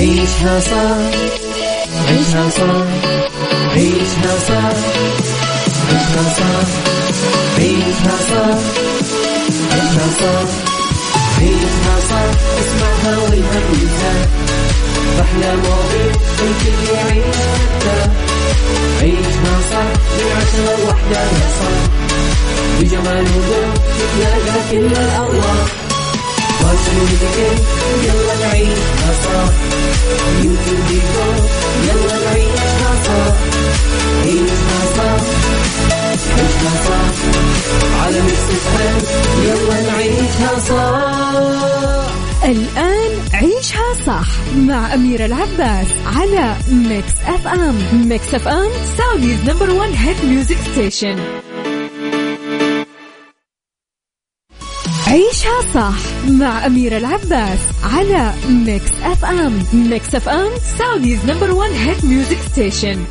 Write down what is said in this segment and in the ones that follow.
عيشها صح عيشها صح عيشها صح عيشها صح عيشها صح عيشها صح عيشها صح اسمعها والهم ينزاح أحلى مواضيع الكل يعيش مرتاح عيشها صح من عشرة لوحدة يا صاح بجمال وذوق تتلاقى كل الأرواح. يلا نعيشها صح يلا نعيشها صح عيشها صح عيشها صح على Mix يلا نعيشها الآن عيشها صح مع أميرة العباس على Mix FM Mix FM Saudi's number one hit music station صح مع أميرة العباس على Mix FM Mix FM Saudi's number one hit music station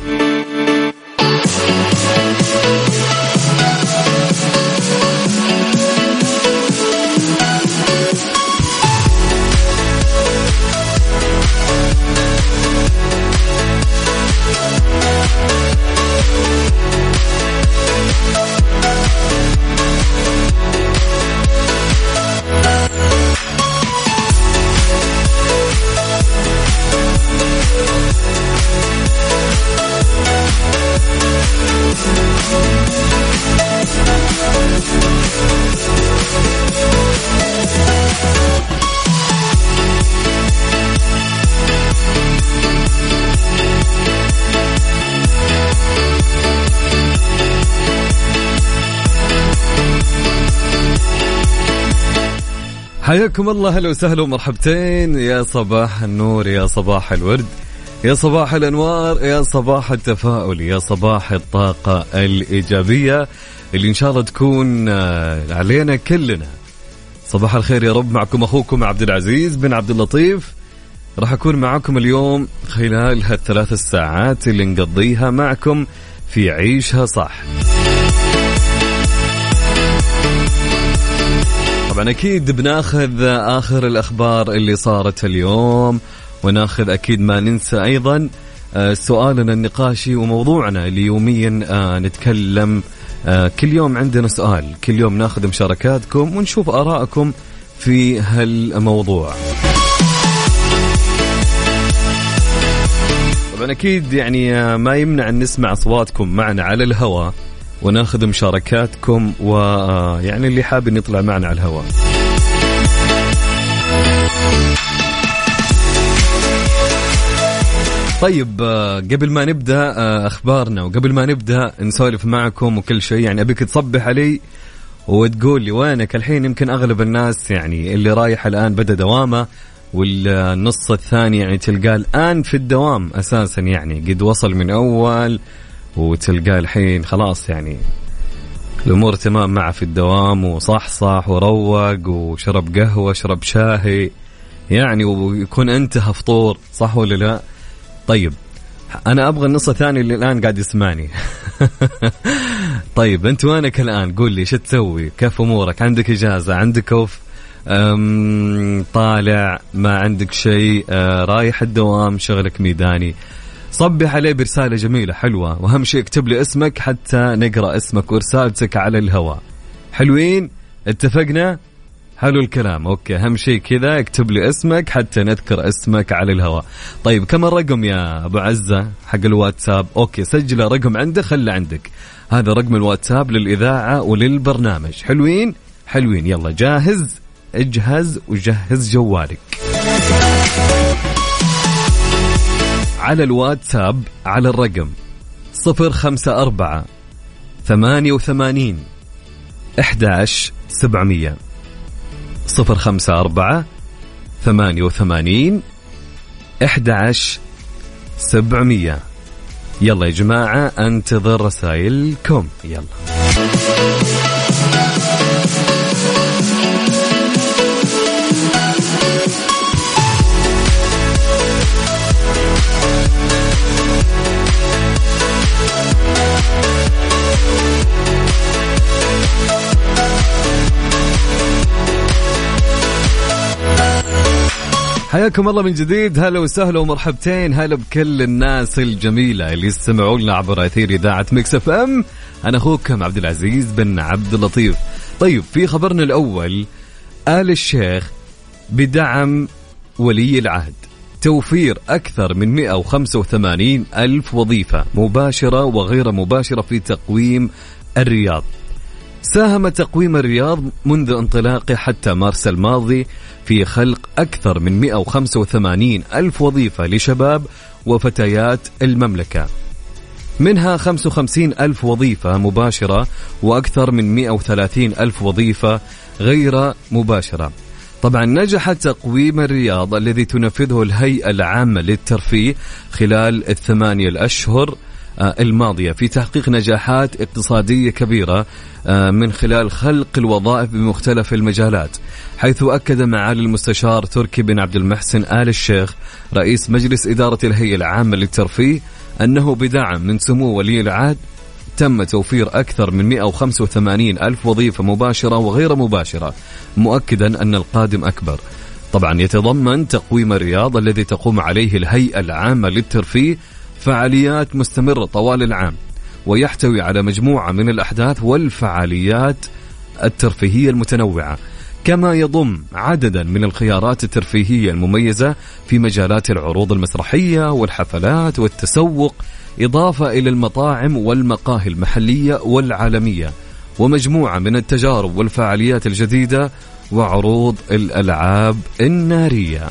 حياكم الله هلا وسهلا ومرحبتين. يا صباح النور يا صباح الورد يا صباح الأنوار يا صباح التفاؤل يا صباح الطاقة الإيجابية اللي إن شاء الله تكون آه، علينا كلنا. صباح الخير يا رب معكم أخوكم عبد العزيز بن عبد اللطيف. راح أكون معكم اليوم خلال هالثلاث الساعات اللي نقضيها معكم في عيشها صح. طبعا أكيد بناخذ آخر الأخبار اللي صارت اليوم وناخذ أكيد ما ننسى أيضا آه، سؤالنا النقاشي وموضوعنا اللي يوميا آه، نتكلم آه، كل يوم عندنا سؤال كل يوم ناخذ مشاركاتكم ونشوف آرائكم في هالموضوع. طبعا أكيد يعني ما يمنع أن نسمع أصواتكم معنا على الهواء. وناخذ مشاركاتكم ويعني اللي حاب إن يطلع معنا على الهواء. طيب قبل ما نبدأ أخبارنا وقبل ما نبدأ نسولف معكم وكل شيء يعني أبيك تصبح علي وتقول لي وينك؟ الحين يمكن أغلب الناس يعني اللي رايح الآن بدأ دوامة والنص الثاني يعني تلقاه الآن في الدوام أساسا يعني قد وصل من أول وتلقاه الحين خلاص يعني الأمور تمام معه في الدوام وصحصح وروق وشرب قهوة شرب شاهي. يعني ويكون انتهى فطور صح ولا لا؟ طيب أنا أبغى النص الثاني اللي الآن قاعد يسمعني. طيب أنت وينك الآن؟ قول لي شو تسوي؟ كيف أمورك؟ عندك إجازة عندك اوف طالع ما عندك شيء أه، رايح الدوام شغلك ميداني. صبح عليه برسالة جميلة حلوة. وأهم شيء اكتب لي اسمك حتى نقرأ اسمك ورسالتك على الهواء. حلوين؟ اتفقنا؟ حلو الكلام. okay أهم شيء كذا اكتب لي اسمك حتى نذكر اسمك على الهواء. طيب كم الرقم يا أبو عزة حق الواتساب؟ okay سجله رقم عندك خله عندك. هذا رقم الواتساب للإذاعة وللبرنامج. حلوين؟ حلوين. يلا جاهز؟ اجهز وجهز جوالك. على الواتساب على الرقم صفر خمسة أربعة ثمانية وثمانين أحداش سبعمية. صفر خمسة أربعة ثمانية وثمانين أحداش سبعمية. يلا يا جماعة أنتظر رسائلكم. يلا. حياكم الله من جديد. هلا وسهلا ومرحبتين. هلا بكل الناس الجميلة اللي يستمعون لنا عبر أثير إذاعة Mix FM. أنا اخوكم عبد العزيز بن عبد اللطيف. طيب في خبرنا الأول آل الشيخ بدعم ولي العهد. توفير أكثر من 185 ألف وظيفة مباشرة وغير مباشرة في تقويم الرياض. ساهم تقويم الرياض منذ انطلاقه حتى مارس الماضي في خلق أكثر من 185 ألف وظيفة لشباب وفتيات المملكة. منها 55 ألف وظيفة مباشرة وأكثر من 130 ألف وظيفة غير مباشرة. طبعا نجح تقويم الرياض الذي تنفذه الهيئة العامة للترفيه خلال الثمانية الأشهر الماضية في تحقيق نجاحات اقتصادية كبيرة آه، من خلال خلق الوظائف بمختلف المجالات حيث أكد معالي المستشار تركي بن عبد المحسن آل الشيخ رئيس مجلس إدارة الهيئة العامة للترفيه أنه بدعم من سمو ولي العهد تم توفير أكثر من 185 ألف وظيفة مباشرة وغير مباشرة مؤكدا أن القادم أكبر. طبعا يتضمن تقويم الرياض الذي تقوم عليه الهيئة العامة للترفيه فعاليات مستمرة طوال العام ويحتوي على مجموعة من الأحداث والفعاليات الترفيهية المتنوعة كما يضم عددا من الخيارات الترفيهية المميزة في مجالات العروض المسرحية والحفلات والتسوق إضافة إلى المطاعم والمقاهي المحلية والعالمية ومجموعة من التجارب والفعاليات الجديدة وعروض الألعاب النارية.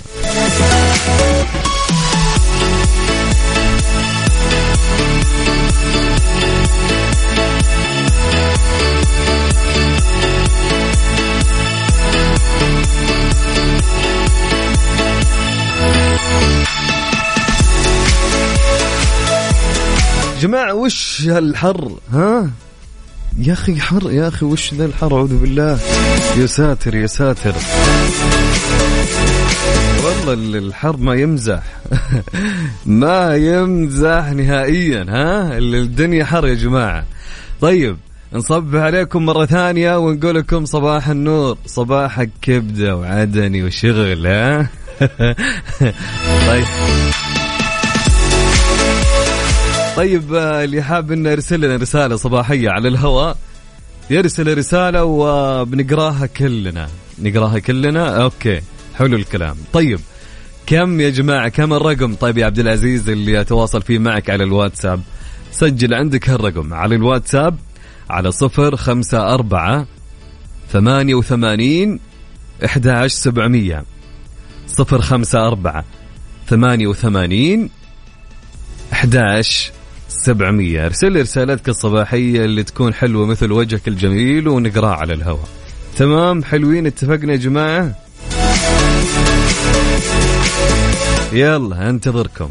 جماعة وش هالحر؟ ها؟ يا أخي حر يا أخي وش ذا الحر؟ أعوذ بالله. يا ساتر يا ساتر. والله الحر ما يمزح. ما يمزح نهائيا ها؟ الدنيا حر يا جماعة. طيب نصبح عليكم مرة ثانية ونقول لكم صباح النور صباحك كبدة وعدني وشغل ها؟ طيب. طيب آه، اللي حاب انه يرسل لنا رسالة صباحية على الهواء. يرسل رسالة وبنقراها كلنا. نقراها كلنا؟ أوكي حلو الكلام. طيب كم يا جماعة كم الرقم؟ طيب يا عبد العزيز اللي اتواصل فيه معك على الواتساب سجل عندك هالرقم على الواتساب على صفر خمسة أربعة ثمانية وثمانين إحدى سبعمية. صفر خمسة أربعة ثمانية وثمانين أحداش 700 ارسل لي رسالتك الصباحية اللي تكون حلوة مثل وجهك الجميل ونقراها على الهواء. تمام؟ حلوين؟ اتفقنا يا جماعة؟ يلا انتظركم.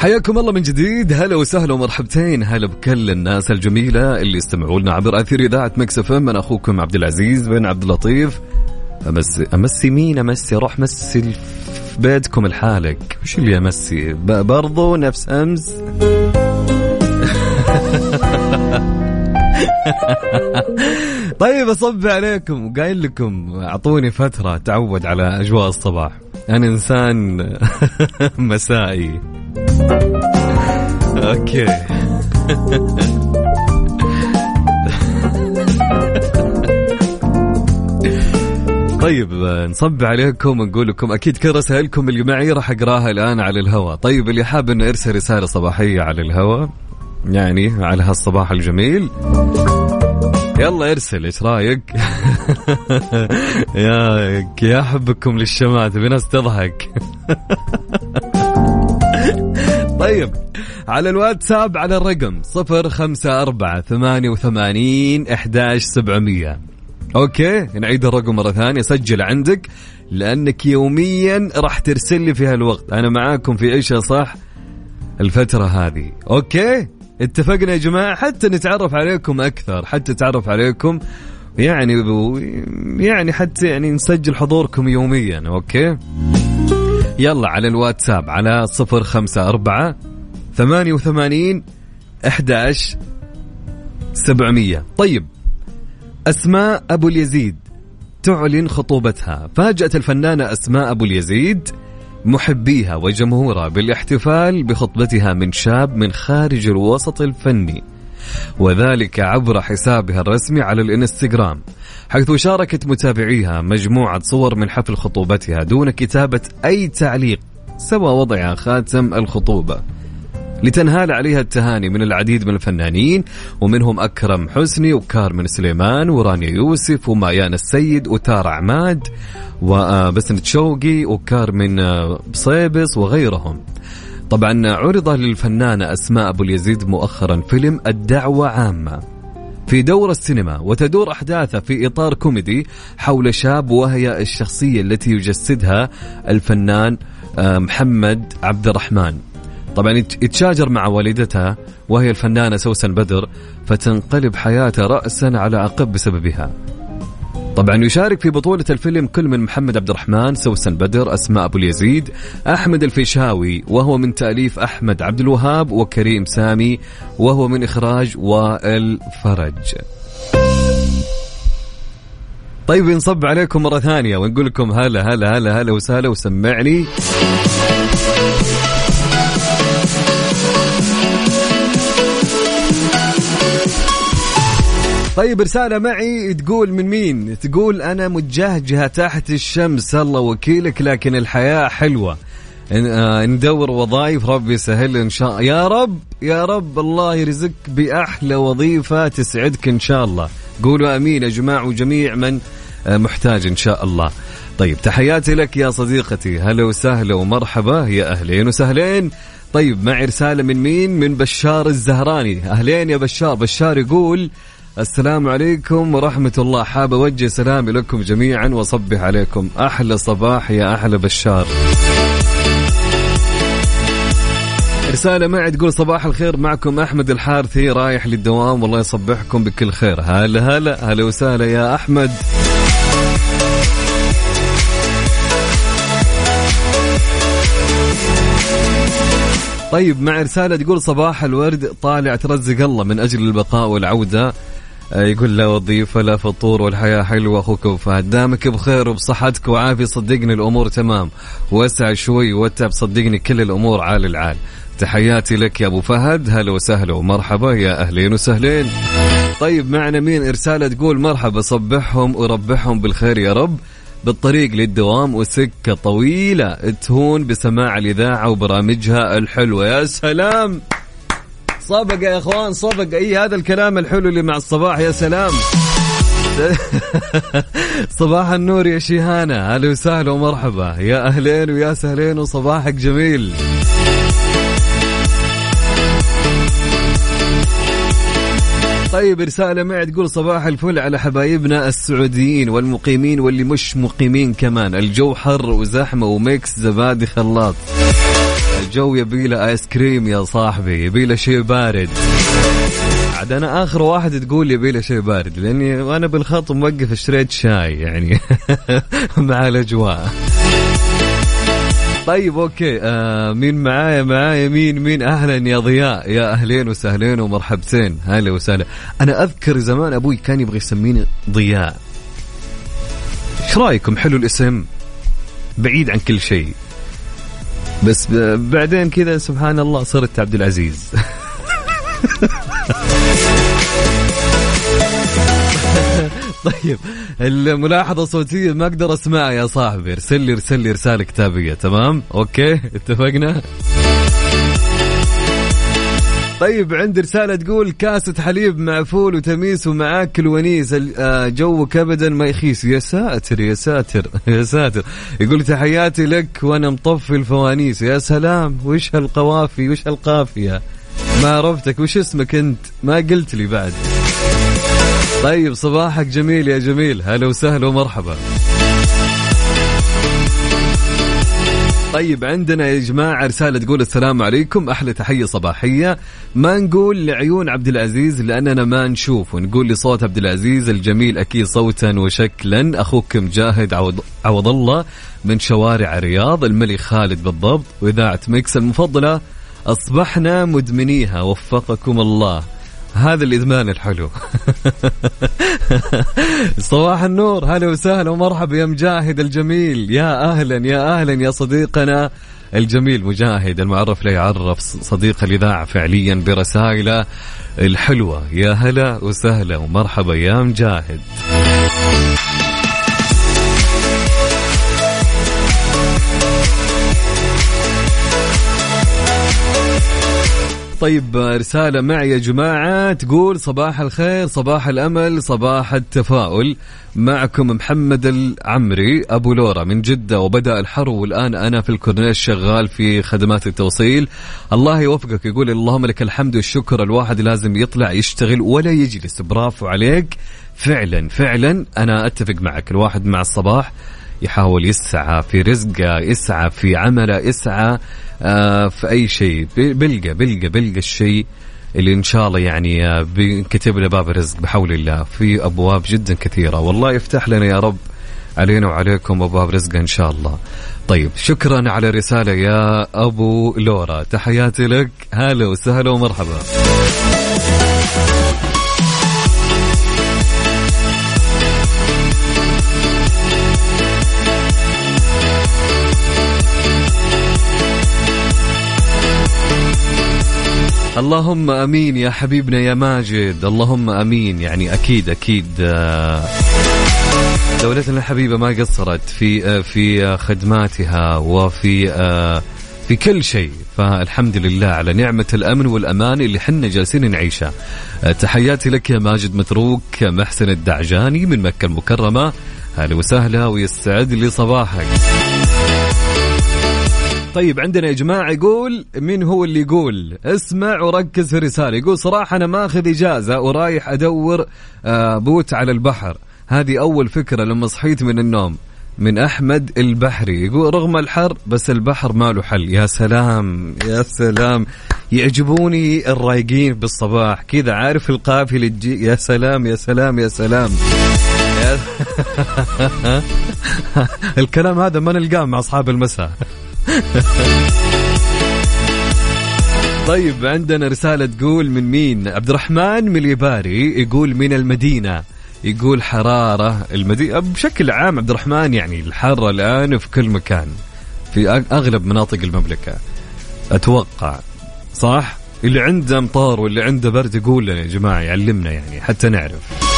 حياكم الله من جديد. هلا وسهلا ومرحبتين. هلا بكل الناس الجميلة اللي يستمعوا لنا عبر أثير إذاعة Mix FM. أنا أخوكم عبد العزيز بن عبد اللطيف. أمسي أمسي مين؟ أمسي روح. مسي في بيتكم لحالك وش اللي أمسي؟ برضو نفس أمس. طيب أصبح عليكم. وقايل لكم أعطوني فترة تعود على أجواء الصباح. أنا إنسان مسائي. أوكي. طيب نصب عليكم ونقول لكم أكيد كل رسائلكم اللي معي راح أقراها الآن على الهواء. طيب اللي حاب إنه يرسل رسالة صباحية على الهواء يعني على هالصباح الجميل. يلا ارسل إيش رأيك؟ يا يا حبكم للشماتة في ناس تضحك طيب على الواتساب على الرقم صفر خمسة أربعة ثمانية وثمانين إحداش سبعمية. okay نعيد الرقم مرة ثانية سجل عندك لأنك يوميا راح ترسل لي في هالوقت. أنا معاكم في عيشها صح الفترة هذه. okay اتفقنا يا جماعة؟ حتى نتعرف عليكم أكثر حتى نتعرف عليكم يعني يعني حتى يعني نسجل حضوركم يوميا. أوكي؟ يلا على الواتساب على صفر خمسة أربعة ثمانية وثمانين أحداش سبعمية. طيب أسماء أبو اليزيد تعلن خطوبتها. فاجأت الفنانة أسماء أبو اليزيد محبيها وجمهورها بالاحتفال بخطبتها من شاب من خارج الوسط الفني وذلك عبر حسابها الرسمي على الإنستغرام. حيث شاركت متابعيها مجموعة صور من حفل خطوبتها دون كتابة أي تعليق سوى وضع خاتم الخطوبة. لتنهال عليها التهاني من العديد من الفنانين ومنهم أكرم حسني وكارمن سليمان ورانيا يوسف ومايان السيد وتارا عماد وبسنت شوقي وكارمن بصيبس وغيرهم. طبعا عرض للفنانة أسماء أبو اليزيد مؤخرا فيلم الدعوة عامة. في دور السينما وتدور أحداثه في إطار كوميدي حول شاب وهي الشخصية التي يجسدها الفنان آه، محمد عبد الرحمن طبعا يتشاجر مع والدتها وهي الفنانة سوسن بدر فتنقلب حياته رأسا على عقب بسببها. طبعا يشارك في بطولة الفيلم كل من محمد عبد الرحمن سوسن بدر أسماء أبو اليزيد أحمد الفيشاوي وهو من تأليف أحمد عبد الوهاب وكريم سامي وهو من إخراج وائل فرج. طيب نصب عليكم مرة ثانية ونقول لكم هلا هلا هلا هلا وسهلا وسمعني. طيب رسالة معي تقول من مين؟ تقول أنا متجهجهة تحت الشمس الله وكيلك لكن الحياة حلوة. آه، ندور وظائف ربي يسهل إن شاء يا رب يا رب الله يرزقك بأحلى وظيفة تسعدك إن شاء الله. قولوا آمين يا جماعة وجميع من آه، محتاج إن شاء الله. طيب تحياتي لك يا صديقتي. هلا وسهلا ومرحبا. يا أهلين وسهلين. طيب معي رسالة من مين؟ من بشار الزهراني. أهلين يا بشار. بشار يقول السلام عليكم ورحمة الله. حاب أوجه سلامي لكم جميعا وصبح عليكم. أحلى صباح يا أحلى بشار. رسالة معي تقول صباح الخير. معكم أحمد الحارثي رايح للدوام. والله يصبحكم بكل خير. هلا هلا. هلا وسهلا يا أحمد. طيب مع رسالة تقول صباح الورد. طالع ترزق الله من أجل البقاء والعودة. يقول لا وظيفة لا فطور والحياة حلوة أخوك وفهد دامك بخير وبصحتك وعافية صدقني الأمور تمام. وسع شوي وتعب صدقني كل الأمور عال العال. تحياتي لك يا أبو فهد. هلا وسهلا ومرحبا يا أهلين وسهلين. طيب معنا مين؟ إرسالة تقول مرحبا صبحهم وربحهم بالخير يا رب. بالطريق للدوام وسكة طويلة تهون بسماع الإذاعة وبرامجها الحلوة. يا سلام! صبق يا إخوان صبق اي هذا الكلام الحلو اللي مع الصباح؟ يا سلام. صباح النور يا شيهانة. أهلا وسهلا ومرحبا. يا أهلين ويا سهلين وصباحك جميل. طيب رسالة معي تقول صباح الفل على حبايبنا السعوديين والمقيمين واللي مش مقيمين كمان. الجو حر وزحمة وميكس زبادي خلاط. الجو يبي له ايس كريم يا صاحبي يبي له شيء بارد. عاد أنا آخر واحد تقول يبي له شيء بارد لأني وأنا بالخط موقف اشتريت شاي يعني مع الأجواء. طيب أوكي آه مين معايا؟ معايا مين؟ مين؟ أهلا يا ضياء يا أهلين وسهلين ومرحبتين. هلا وسهلا. أنا أذكر زمان أبوي كان يبغى يسميني ضياء. إيش رأيكم؟ حلو الاسم بعيد عن كل شيء. بس بعدين كذا سبحان الله صرت عبد العزيز. طيب الملاحظة الصوتية ما أقدر أسمعها يا صاحبي. ارسل لي ارسل لي رسالة كتابية تمام؟ okay اتفقنا؟ طيب عندي رسالة تقول كاسة حليب مع فول وتميس ومعاك الونيس آه، جوك ابدا ما يخيس. يا ساتر يا ساتر يا ساتر. يقول تحياتي لك وأنا مطفي الفوانيس. يا سلام وش هالقوافي وش هالقافية؟ ما عرفتك وش اسمك أنت؟ ما قلت لي بعد. طيب صباحك جميل يا جميل. هلا وسهلا ومرحبا. طيب عندنا يا جماعة رسالة تقول السلام عليكم. أحلى تحية صباحية. ما نقول لعيون عبد العزيز؟ لأننا ما نشوف. ونقول لصوت عبد العزيز الجميل أكيد صوتا وشكلا. أخوك مجاهد عوض, عوض الله من شوارع الرياض الملك خالد بالضبط وإذاعة ميكس المفضلة. أصبحنا مدمنيها. وفقكم الله. هذا الإدمان الحلو. صباح النور هلا وسهلا ومرحبا يا مجاهد الجميل. يا أهلا يا أهلا يا صديقنا الجميل مجاهد المعرف لا يعرف صديق الإذاعة فعليا برسائله الحلوة. يا هلا وسهلا ومرحبا يا مجاهد. طيب رسالة معي يا جماعة تقول صباح الخير صباح الأمل صباح التفاؤل. معكم محمد العمري أبو لورا من جدة وبدأ الحر والآن أنا في الكورنيش شغال في خدمات التوصيل. الله يوفقك يقول اللهم لك الحمد والشكر الواحد لازم يطلع يشتغل ولا يجلس. برافو عليك. فعلا فعلا أنا أتفق معك. الواحد مع الصباح يحاول يسعى في رزقه يسعى في عمله يسعى آه في أي شيء. بلقى بلقى بلقى الشيء اللي إن شاء الله يعني آه، بينكتب له باب الرزق بحول الله. في أبواب جدا كثيرة. والله يفتح لنا يا رب علينا وعليكم أبواب رزق إن شاء الله. طيب شكرا على الرسالة يا أبو لورا. تحياتي لك. هلا وسهلا ومرحبا. اللهم أمين يا حبيبنا يا ماجد. اللهم أمين. يعني أكيد أكيد. آه، دولتنا الحبيبه ما قصرت في آه، في خدماتها وفي آه، في كل شيء. فالحمد لله على نعمة الأمن والأمان اللي حنا جالسين نعيشها. تحياتي لك يا ماجد متروك محسن الدعجاني من مكة المكرمة. هلا وسهلا ويستعد لي صباحك. طيب عندنا يا جماعة يقول مين هو اللي يقول؟ اسمع وركز في الرسالة. يقول صراحة أنا ماخذ إجازة ورايح أدور آه، بوت على البحر. هذه أول فكرة لما صحيت من النوم. من أحمد البحري. يقول رغم الحر بس البحر ما له حل. يا سلام يا سلام. يعجبوني الرايقين بالصباح. كذا عارف القافية اللي تجي. يا سلام يا سلام يا سلام. الكلام هذا ما نلقاه مع أصحاب المساء. طيب عندنا رسالة تقول من مين؟ عبد الرحمن من اليباري يقول من المدينة. يقول حرارة المدينة بشكل عام عبد الرحمن يعني الحر الآن في كل مكان في أغلب مناطق المملكة. أتوقع صح؟ اللي عنده أمطار واللي عنده برد يقول لنا يا جماعة يعلمنا يعني حتى نعرف.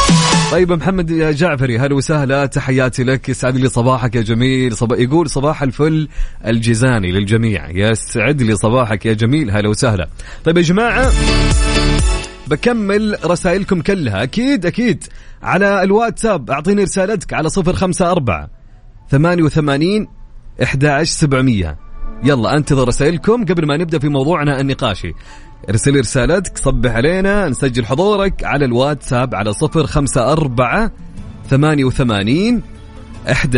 طيب محمد يا جعفري هلا وسهلا. تحياتي لك. يسعد لي صباحك يا جميل. صبا يقول صباح الفل الجزاني للجميع. يسعد لي صباحك يا جميل. هلا وسهلا. طيب يا جماعة بكمل رسائلكم كلها. أكيد أكيد. على الواتساب أعطيني رسالتك على صفر خمسة أربعة ثمانية وثمانين إحدى سبعمية. يلا أنتظر رسائلكم قبل ما نبدأ في موضوعنا النقاشي. ارسل رسالتك صبح علينا نسجل حضورك على الواتساب على صفر خمسة أربعة ثمانية وثمانين أحد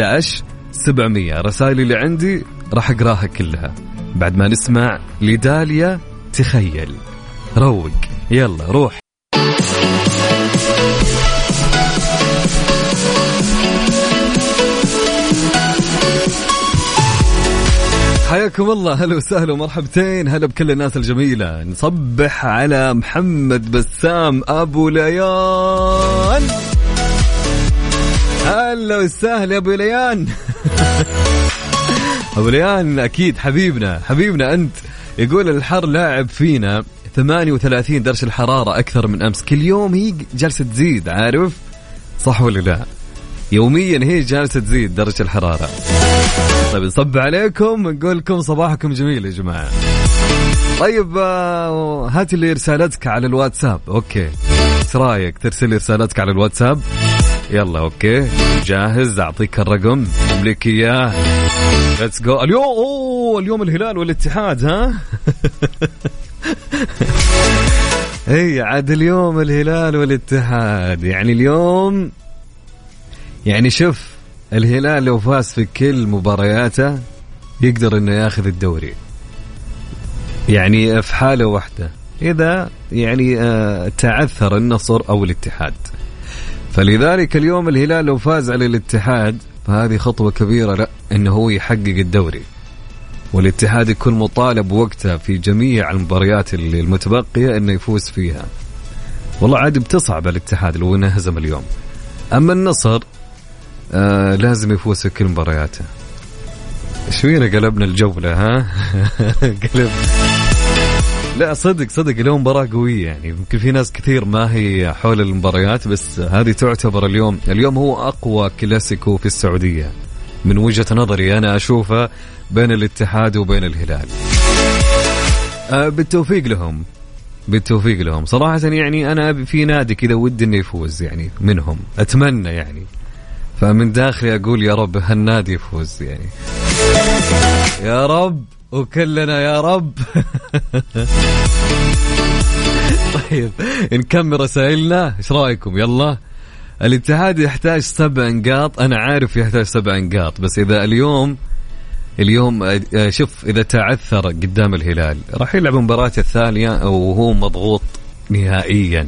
سبعمية. رسائل اللي عندي راح أقراها كلها. بعد ما نسمع لداليا تخيل. روق. يلا روح. حياكم الله. هلا وسهلا ومرحبتين. هلا بكل الناس الجميلة. نصبح على محمد بسام أبو ليان. هلا وسهلا يا أبو ليان. أبو ليان أكيد حبيبنا. حبيبنا أنت. يقول الحر لاعب فينا 38 درجة الحرارة أكثر من أمس. كل يوم هي جالسة تزيد عارف؟ صح ولا لا؟ يوميا هي جالسة تزيد درجة الحرارة. طيب نصبح عليكم ونقول لكم صباحكم جميل يا جماعة. طيب آه، هات لي رسالتك على الواتساب. okay. إيش رأيك؟ ترسل لي رسالتك على الواتساب. يلا okay. جاهز؟ أعطيك الرقم. أمليك إياه. let's go اليوم أوه اليوم الهلال والاتحاد ها؟ هي عاد اليوم الهلال والاتحاد. يعني اليوم يعني شوف الهلال لو فاز في كل مبارياته يقدر إنه ياخذ الدوري. يعني في حالة واحدة. إذا يعني آه، تعثر النصر أو الاتحاد. فلذلك اليوم الهلال لو فاز على الاتحاد فهذه خطوة كبيرة لا إنه هو يحقق الدوري. والاتحاد يكون مطالب وقتها في جميع المباريات المتبقية إنه يفوز فيها. والله عاد بتصعب الاتحاد لو إنه هزم اليوم. أما النصر آه لازم يفوز في كل مبارياته. شوينا قلبنا الجولة ها؟ قلب. لا صدق صدق اليوم مباراة قوية يعني. يمكن في ناس كثير ما هي حول المباريات بس هذه تعتبر اليوم اليوم هو أقوى كلاسيكو في السعودية. من وجهة نظري أنا أشوفه بين الاتحاد وبين الهلال. أه بالتوفيق لهم. بالتوفيق لهم. صراحة يعني أنا في نادي كذا ودي إنه يفوز يعني منهم. أتمنى يعني. فمن داخلي أقول يا رب هالنادي يفوز يعني. يا رب وكلنا يا رب. طيب نكمل رسائلنا. إيش رأيكم؟ يلا. الاتحاد يحتاج سبع نقاط. أنا عارف يحتاج سبع نقاط بس إذا اليوم اليوم آه، شوف إذا تعثر قدام الهلال راح يلعب المباراة الثانية وهو مضغوط نهائيا.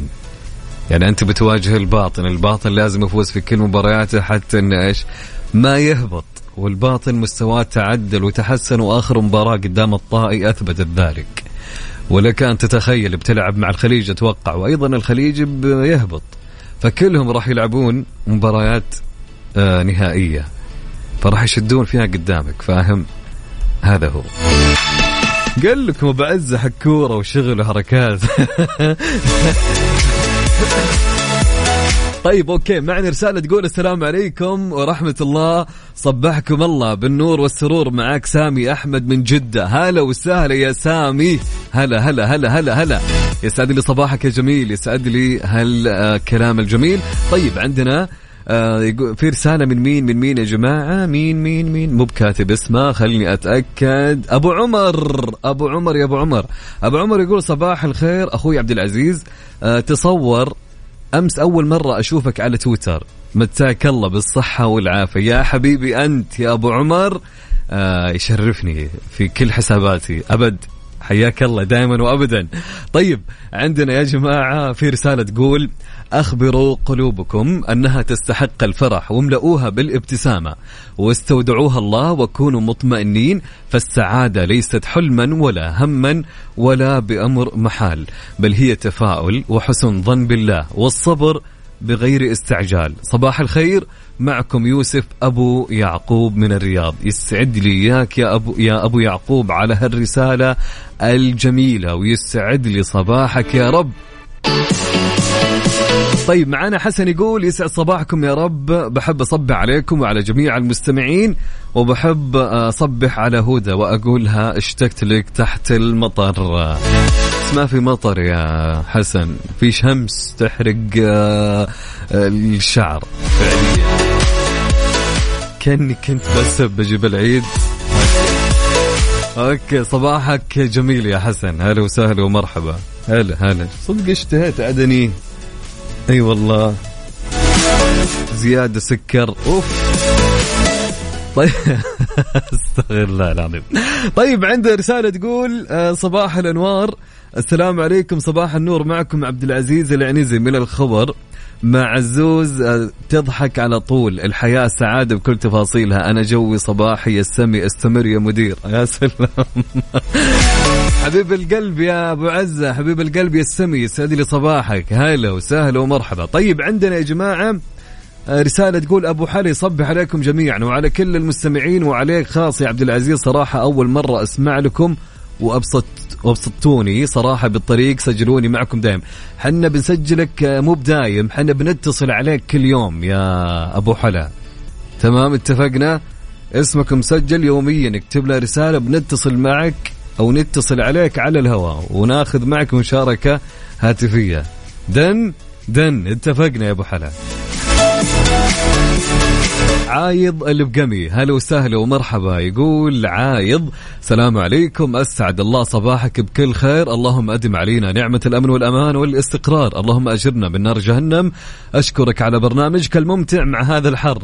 يعني أنت بتواجه الباطن الباطن لازم يفوز في كل مبارياته حتى إنه إيش؟ ما يهبط والباطن مستواه تعدل وتحسن وآخر مباراة قدام الطائي اثبتت ذلك ولك أن تتخيل بتلعب مع الخليج أتوقع وأيضا الخليج بيهبط. فكلهم راح يلعبون مباريات آه نهائية. فراح يشدون فيها قدامك فأهم هذا هو. قال لكم بعزة حكورة وشغل وحركات. طيب أوكي معنا رسالة تقول السلام عليكم ورحمة الله. صبحكم الله بالنور والسرور معاك سامي أحمد من جدة. هلا وسهلا يا سامي. هلا هلا هلا هلا هلا. يسعد لي صباحك يا جميل يسعد لي هالكلام الجميل. طيب عندنا في رسالة من مين؟ من مين يا جماعة؟ مين مين مين؟ مو بكاتب اسمه خليني أتأكد. أبو عمر أبو عمر يا أبو عمر. أبو عمر يقول صباح الخير أخوي عبد العزيز. آه تصور أمس أول مرة أشوفك على تويتر. متاك الله بالصحة والعافية. يا حبيبي أنت يا أبو عمر. آه يشرفني في كل حساباتي. أبد. حياك الله دائما وابدا. طيب عندنا يا جماعة في رسالة تقول أخبروا قلوبكم أنها تستحق الفرح واملؤوها بالابتسامة واستودعوها الله وكونوا مطمئنين فالسعادة ليست حلما ولا هما ولا بأمر محال بل هي تفاؤل وحسن ظن بالله والصبر بغير استعجال. صباح الخير. معكم يوسف أبو يعقوب من الرياض. يسعد لي إياك يا ابو يا أبو يعقوب على هالرسالة الجميلة ويسعد لي صباحك يا رب. طيب معنا حسن يقول يسعد صباحكم يا رب. بحب أصبح عليكم وعلى جميع المستمعين وبحب أصبح على هدى وأقولها اشتقت لك تحت المطر. بس ما في مطر يا حسن في شمس تحرق آه، الشعر. فعليا كأني كنت بس بجيب العيد. أوكي صباحك جميل يا حسن. هلا وسهلا ومرحبا. هلا هلا. صدق اشتهيت عدني أي والله. زيادة سكر. أوف. طيب. استغفر الله العظيم. طيب عنده رسالة تقول آه، صباح الأنوار. السلام عليكم صباح النور. معكم عبد العزيز العنزي من الخبر. مع عزوز آه، تضحك على طول. الحياة سعادة بكل تفاصيلها. أنا جوي صباحي السمي استمر يا مدير. يا سلام. حبيب القلب يا أبو عزة. حبيب القلب يا السمي يسعد لي صباحك. هلا وسهلا ومرحبا. طيب عندنا يا جماعة آه، رسالة تقول أبو حلي صبح عليكم جميعا وعلى كل المستمعين وعليك خاص يا عبد العزيز. صراحة أول مرة أسمع لكم. وأبسط وأبسطتوني صراحة بالطريق سجلوني معكم دايم. حنا بنسجلك آه، مو بدايم حنا بنتصل عليك كل يوم يا أبو حلا. تمام؟ اتفقنا؟ اسمك مسجل يوميا اكتب له رسالة بنتصل معك أو نتصل عليك على الهواء وناخذ معك مشاركة هاتفية. دن؟ دن اتفقنا يا أبو حلا. عايض البقمي. هلا وسهلا ومرحبا. يقول عايض السلام عليكم. أسعد الله صباحك بكل خير. اللهم أدم علينا نعمة الأمن والأمان والاستقرار. اللهم أجرنا من نار جهنم. أشكرك على برنامجك الممتع مع هذا الحر.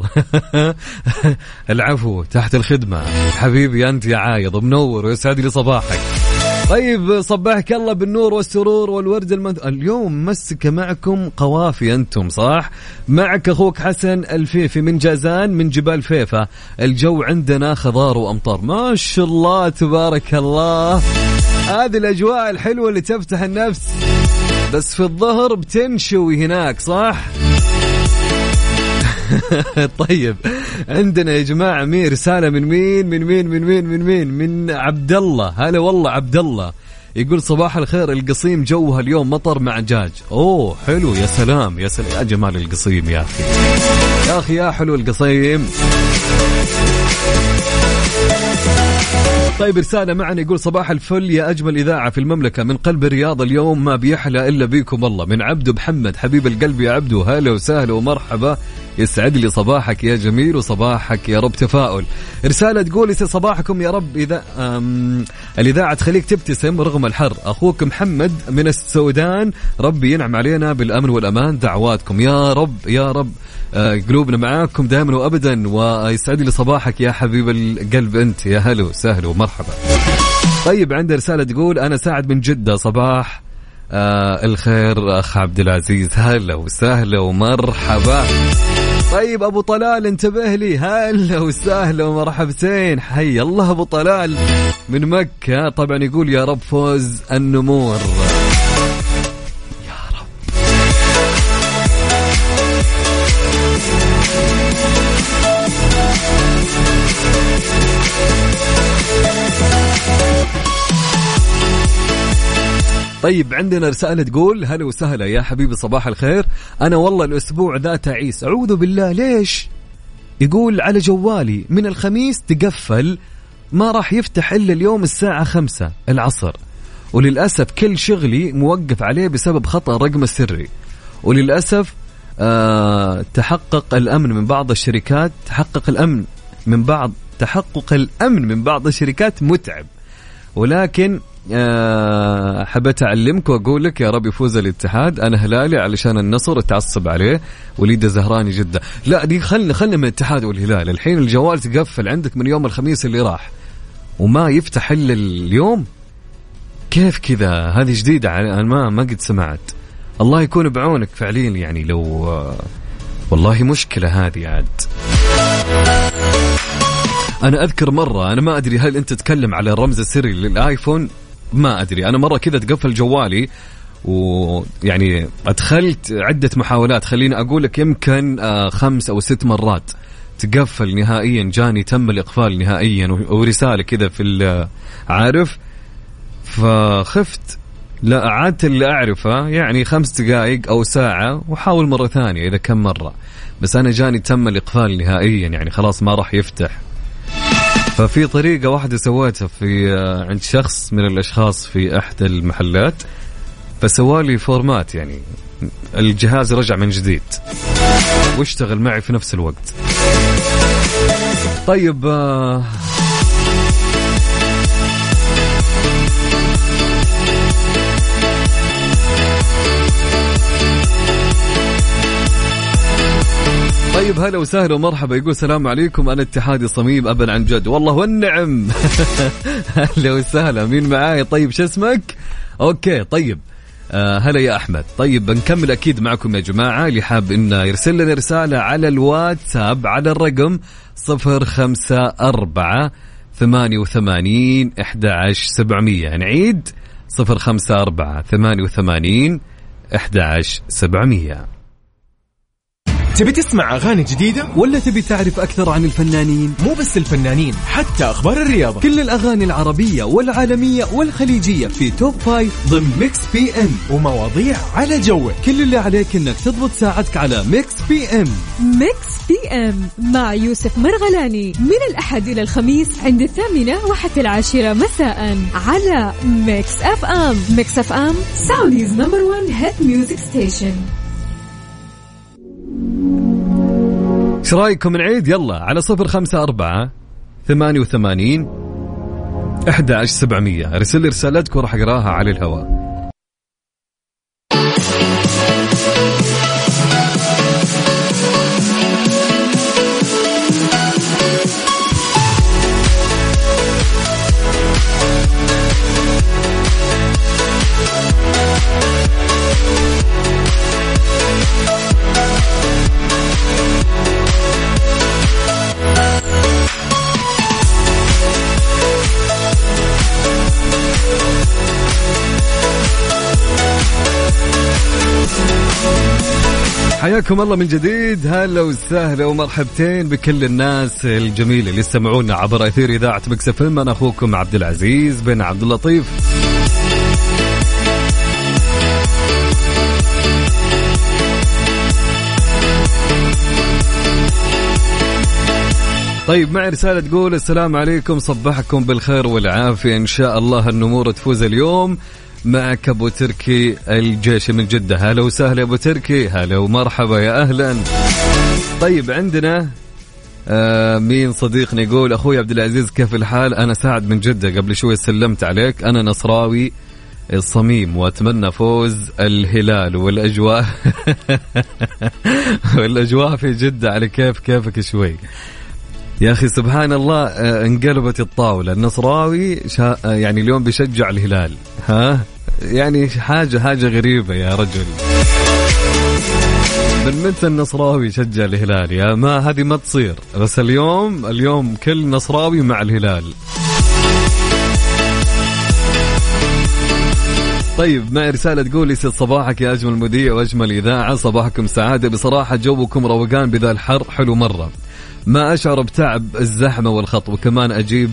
العفو تحت الخدمة. حبيبي أنت يا عايض منور ويسعد لي صباحك. طيب صباحك الله بالنور والسرور والورد المنث... اليوم مسك معكم قوافي أنتم صح؟ معك أخوك حسن الفيفي من جازان من جبال فيفا. الجو عندنا خضار وأمطار. ما شاء الله تبارك الله. هذه الأجواء الحلوة اللي تفتح النفس. بس في الظهر بتنشوي هناك صح؟ طيب. عندنا يا جماعة مين رسالة من مين؟ من مين؟ من مين؟ من مين؟ من عبد الله هلا والله عبد الله يقول صباح الخير القصيم جوها اليوم مطر مع دجاج أوه حلو. يا سلام يا سلام. يا جمال القصيم يا أخي. يا أخي يا حلو القصيم. طيب رسالة معنا يقول صباح الفل يا أجمل إذاعة في المملكة. من قلب الرياض اليوم ما بيحلى إلا بيكم الله. من عبدو محمد حبيب القلب يا عبدو هلا وسهلا ومرحبا. يسعد لي صباحك يا جميل وصباحك يا رب تفاؤل. رسالة تقول يسعد صباحكم يا رب. إذا الإذاعة تخليك تبتسم رغم الحر. أخوك محمد من السودان ربي ينعم علينا بالأمن والأمان. دعواتكم. يا رب يا رب. آه، قلوبنا معاكم دائما وابدا. ويسعد لي صباحك يا حبيب القلب أنت. يا هلو سهل ومرحبا. طيب عندنا رسالة تقول أنا سعد من جدة. صباح. آه الخير أخ عبد العزيز. هلا وسهلا ومرحبا. طيب أبو طلال انتبه لي. هلا وسهلا ومرحبتين. حي الله أبو طلال. من مكة. طبعا يقول يا رب فوز النمور. طيب عندنا رسالة تقول هلا وسهلا يا حبيبي صباح الخير. أنا والله الأسبوع ذا تعيس. أعوذ بالله ليش؟ يقول على جوالي من الخميس تقفل ما راح يفتح إلا اليوم الساعة خمسة العصر. وللأسف كل شغلي موقف عليه بسبب خطأ الرقم السري وللأسف آه تحقق الأمن من بعض الشركات تحقق الأمن من بعض تحقق الأمن من بعض الشركات متعب. ولكن آه، حبيت اعلمك وأقول لك يا رب يفوز الاتحاد. أنا هلالي علشان النصر تعصب عليه وليد زهراني جدا لا دي خلنا خلنا من الاتحاد والهلال. الحين الجوال تقفل عندك من يوم الخميس اللي راح. وما يفتح إلا اليوم. كيف كذا؟ هذه جديدة أنا ما ما قد سمعت. الله يكون بعونك فعليا يعني لو آه، والله مشكلة هذه عاد. أنا أذكر مرة أنا ما أدري هل أنت تتكلم على الرمز السري للآيفون؟ ما أدري. أنا مرة كذا تقفل جوالي ويعني أدخلت عدة محاولات. خليني أقول لك يمكن آه، خمس أو ست مرات تقفل نهائيا جاني تم الإقفال نهائيا ورسالة كذا في عارف؟ فخفت لا عادة اللي أعرفه يعني خمس دقائق أو ساعة وحاول مرة ثانية إذا كم مرة. بس أنا جاني تم الإقفال نهائيا يعني خلاص ما راح يفتح. ففي طريقة واحدة سويتها في آه، عند شخص من الأشخاص في إحدى المحلات فسوالي فورمات يعني الجهاز رجع من جديد واشتغل معي في نفس الوقت. طيب آه طيب هلا وسهلا ومرحبا. يقول السلام عليكم أنا اتحادي صميم أبا عن جد. والله والنعم. هلا وسهلا مين معاي؟ طيب شو اسمك؟ okay طيب. آه هلا يا أحمد. طيب بنكمل أكيد معكم يا جماعة. اللي حاب إنه يرسل لنا رسالة على الواتساب على الرقم 054 88 11700 نعيد 054 88 11700 تبي تسمع أغاني جديدة؟ ولا تبي تعرف أكثر عن الفنانين؟ مو بس الفنانين حتى أخبار الرياضة. كل الأغاني العربية والعالمية والخليجية في Top Five ضمن Mix FM. ومواضيع على ذوقك. كل اللي عليك إنك تضبط ساعتك على Mix FM. Mix FM مع يوسف مرغلاني. من الأحد إلى الخميس عند الثامنة وحتى العاشرة مساء على Mix FM. Mix FM Saudi's number one hit music station إيش رأيكم نعيد يلا على صفر خمسة أربعة ثمانية وثمانين أحد سبعمية. أرسل لي رسالتك وراح أقراها على الهواء. حياكم الله من جديد. هلا وسهلا ومرحبتين بكل الناس الجميله اللي يستمعونا عبر إثير إذاعة مكس إف أنا أخوكم عبد العزيز بن عبد اللطيف. طيب معي رسالة تقول السلام عليكم صبحكم بالخير والعافية. إن شاء الله النمور تفوز اليوم معك أبو تركي الجيش من جدة. هلا وسهلا أبو تركي. هلا ومرحبا يا أهلا. طيب عندنا آه مين صديقنا يقول أخوي عبد العزيز كيف الحال؟ أنا سعد من جدة. قبل شوي سلمت عليك. أنا نصراوي الصميم وأتمنى فوز الهلال والأجواء. والأجواء في جدة على كيف كيفك شوي؟ يا أخي سبحان الله آه، انقلبت الطاولة. النصراوي شا يعني اليوم بيشجع الهلال. ها؟ يعني حاجة حاجة غريبة يا رجل. من متى النصراوي يشجع الهلال؟ يا ما هذه ما تصير. بس اليوم اليوم كل نصراوي مع الهلال. طيب معي رسالة تقول يسعد صباحك يا أجمل مذيع وأجمل إذاعة. صباحكم سعادة. بصراحة جوكم روقان بذا الحر. حلو مرة. ما أشعر بتعب الزحمة والخط وكمان أجيب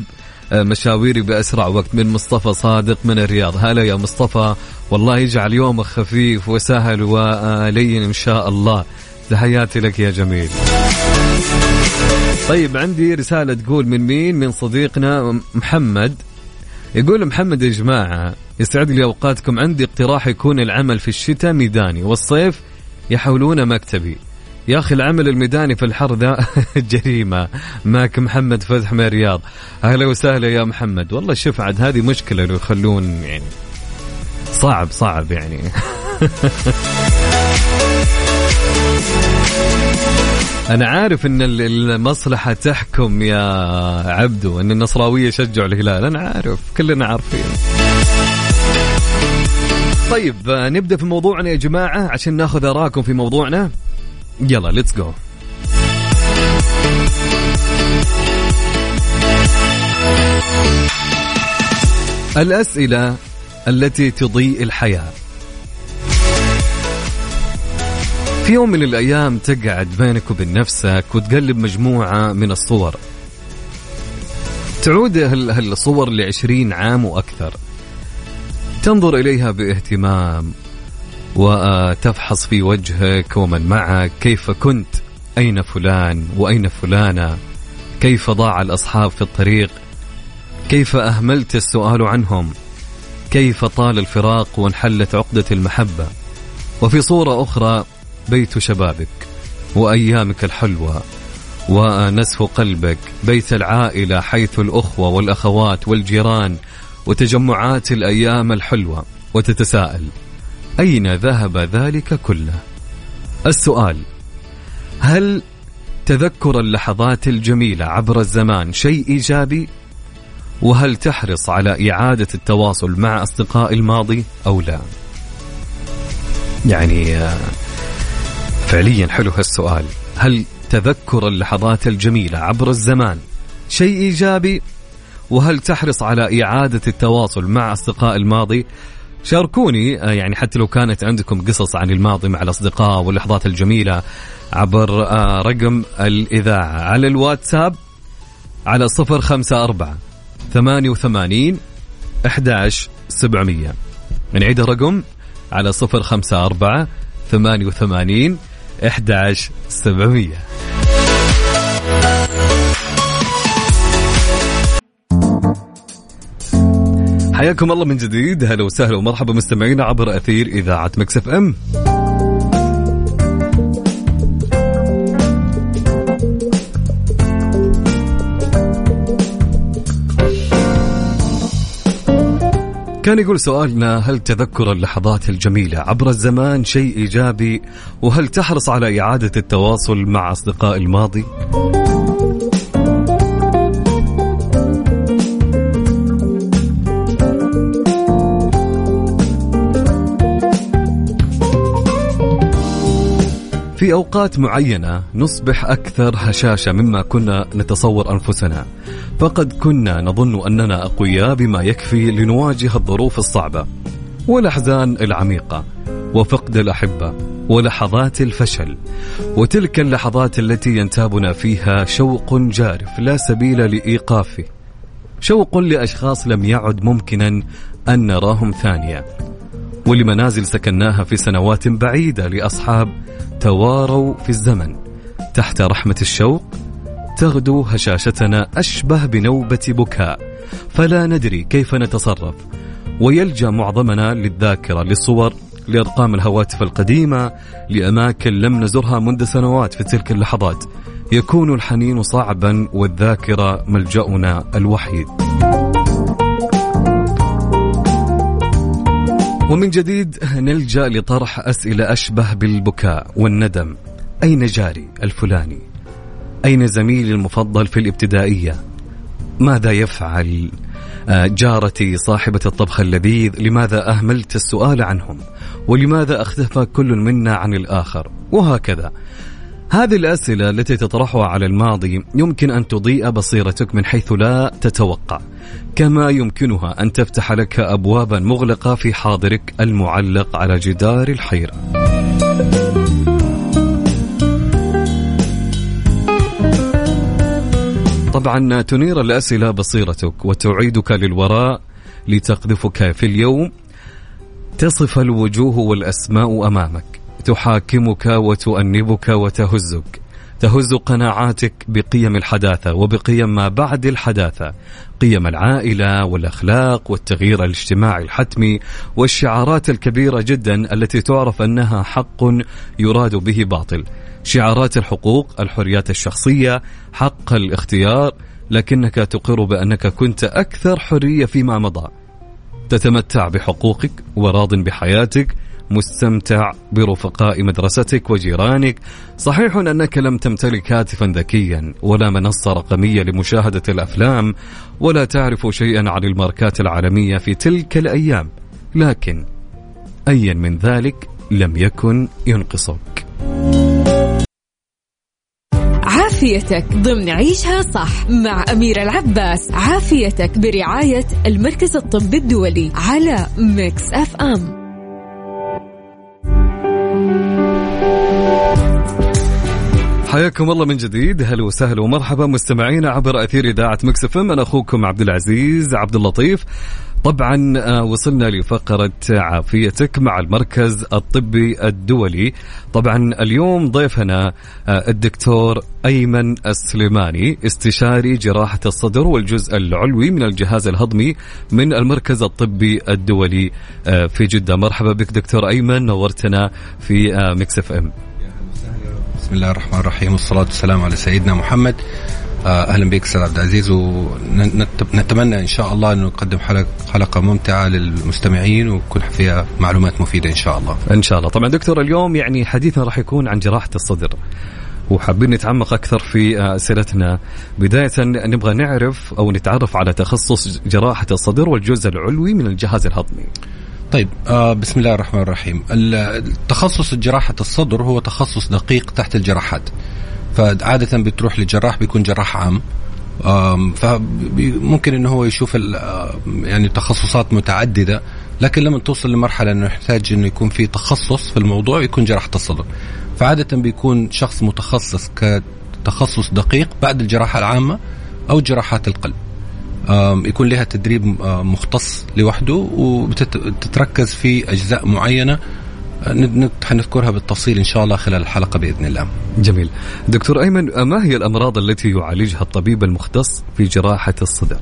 مشاويري بأسرع وقت من مصطفى صادق من الرياض. هلا يا مصطفى والله يجعل يومك خفيف وسهل ولين إن شاء الله. تحياتي لك يا جميل. طيب عندي رسالة تقول من مين؟ من صديقنا محمد. يقول محمد يا جماعة يسعد لي أوقاتكم. عندي اقتراح يكون العمل في الشتاء ميداني والصيف يحولونه مكتبي. يا أخي العمل الميداني في الحر ذا جريمة. ماك محمد فتح من الرياض أهلا وسهلا يا محمد. والله شوف عاد هذه مشكلة لو يخلون يعني صعب صعب يعني. أنا عارف إن المصلحة تحكم يا عبدو إن النصراوية يشجعوا الهلال. أنا عارف كلنا عارفين. طيب نبدأ في موضوعنا يا جماعة عشان ناخذ اراءكم في موضوعنا. يلا ليتس جو الأسئلة التي تضيء الحياة. في يوم من الأيام تقعد بينك وبين نفسك وتقلب مجموعة من الصور. تعود هالصور لعشرين عام وأكثر. تنظر إليها بإهتمام وتفحص في وجهك ومن معك كيف كنت؟ أين فلان؟ وأين فلانة؟ كيف ضاع الأصحاب في الطريق؟ كيف أهملت السؤال عنهم؟ كيف طال الفراق وانحلت عقدة المحبة؟ وفي صورة أخرى بيت شبابك وأيامك الحلوة ونسف قلبك بيت العائلة حيث الأخوة والأخوات والجيران وتجمعات الأيام الحلوة وتتساءل أين ذهب ذلك كله؟ السؤال هل تذكر اللحظات الجميلة عبر الزمان شيء إيجابي؟ وهل تحرص على إعادة التواصل مع أصدقاء الماضي أو لا؟ يعني فعليا حلو هالسؤال. هل تذكر اللحظات الجميلة عبر الزمان شيء إيجابي؟ وهل تحرص على إعادة التواصل مع أصدقاء الماضي شاركوني آه، يعني حتى لو كانت عندكم قصص عن الماضي مع الأصدقاء واللحظات الجميلة عبر آه، رقم الإذاعة. على الواتساب على صفر خمسة أربعة ثمانية وثمانين أحداش سبعمية. نعيد الرقم على صفر خمسة أربعة ثمانية وثمانين أحداش سبعمية. حياكم الله من جديد. هلا وسهلا ومرحبا مستمعينا عبر أثير إذاعة مكسف إم. كان يقول سؤالنا هل تذكر اللحظات الجميلة عبر الزمان شيء إيجابي؟ وهل تحرص على إعادة التواصل مع أصدقاء الماضي؟ في أوقات معينة نصبح أكثر هشاشة مما كنا نتصور أنفسنا. فقد كنا نظن أننا أقوياء بما يكفي لنواجه الظروف الصعبة والأحزان العميقة وفقد الأحبة ولحظات الفشل. وتلك اللحظات التي ينتابنا فيها شوق جارف لا سبيل لإيقافه شوق لأشخاص لم يعد ممكنا أن نراهم ثانية. ولمنازل سكناها في سنوات بعيدة لأصحاب تواروا في الزمن. تحت رحمة الشوق تغدو هشاشتنا أشبه بنوبة بكاء. فلا ندري كيف نتصرف. ويلجأ معظمنا للذاكرة للصور لأرقام الهواتف القديمة لأماكن لم نزرها منذ سنوات في تلك اللحظات. يكون الحنين صعبا والذاكرة ملجأنا الوحيد. ومن جديد نلجأ لطرح أسئلة أشبه بالبكاء والندم. أين جاري الفلاني؟ أين زميلي المفضل في الابتدائية؟ ماذا يفعل؟ آه، جارتي صاحبة الطبخ اللذيذ لماذا أهملت السؤال عنهم؟ ولماذا اختفى كل منا عن الآخر؟ وهكذا. هذه الأسئلة التي تطرحها على الماضي يمكن أن تضيء بصيرتك من حيث لا تتوقع. كما يمكنها أن تفتح لك أبوابا مغلقة في حاضرك المعلق على جدار الحيرة. طبعا تنير الأسئلة بصيرتك وتعيدك للوراء لتقذفك في اليوم. تصف الوجوه والأسماء أمامك. تحاكمك وتؤنبك وتهزك تهز قناعاتك بقيم الحداثة وبقيم ما بعد الحداثة قيم العائلة والأخلاق والتغيير الاجتماعي الحتمي والشعارات الكبيرة جدا التي تعرف أنها حق يراد به باطل. شعارات الحقوق الحريات الشخصية حق الاختيار لكنك تقر بأنك كنت أكثر حرية فيما مضى. تتمتع بحقوقك وراض بحياتك مستمتع برفقاء مدرستك وجيرانك. صحيح أنك لم تمتلك هاتفا ذكيا ولا منصة رقمية لمشاهدة الأفلام ولا تعرف شيئا عن الماركات العالمية في تلك الأيام لكن أيا من ذلك لم يكن ينقصك. عافيتك ضمن عيشها صح مع أميرة العباس. عافيتك برعاية المركز الطبي الدولي على Mix FM. حياكم الله من جديد. هلا وسهلا ومرحبا مستمعينا عبر أثير إذاعة Mix أنا أخوكم عبد العزيز عبد اللطيف. طبعا آه، وصلنا لفقرة عافيتك مع المركز الطبي الدولي. طبعا اليوم ضيفنا آه، الدكتور أيمن السليماني استشاري جراحة الصدر والجزء العلوي من الجهاز الهضمي من المركز الطبي الدولي آه، في جدة. مرحبا بك دكتور أيمن نورتنا في مكسف إم. بسم الله الرحمن الرحيم والصلاة والسلام على سيدنا محمد آه، أهلا بك أستاذ عبد العزيز ونتمنى إن شاء الله انه نقدم حلقه ممتعة للمستمعين ويكون فيها معلومات مفيدة إن شاء الله. إن شاء الله، طبعا دكتور اليوم يعني حديثنا راح يكون عن جراحة الصدر. وحابين نتعمق أكثر في آه، أسئلتنا بداية نبغى نعرف أو نتعرف على تخصص جراحة الصدر والجزء العلوي من الجهاز الهضمي. طيب آه بسم الله الرحمن الرحيم. التخصص جراحة الصدر هو تخصص دقيق تحت الجراحات. فعادة بتروح لجراح بيكون جراح عام. فممكن إنه هو يشوف يعني تخصصات متعددة لكن لما توصل لمرحلة إنه يحتاج إنه يكون في تخصص في الموضوع يكون جراحة الصدر. فعادة بيكون شخص متخصص كتخصص دقيق بعد الجراحة العامة أو جراحات القلب. يكون لها تدريب مختص لوحده وتتركز في أجزاء معينة. آه، حنذكرها بالتفصيل إن شاء الله خلال الحلقة بإذن الله. جميل. دكتور أيمن ما هي الأمراض التي يعالجها الطبيب المختص في جراحة الصدر؟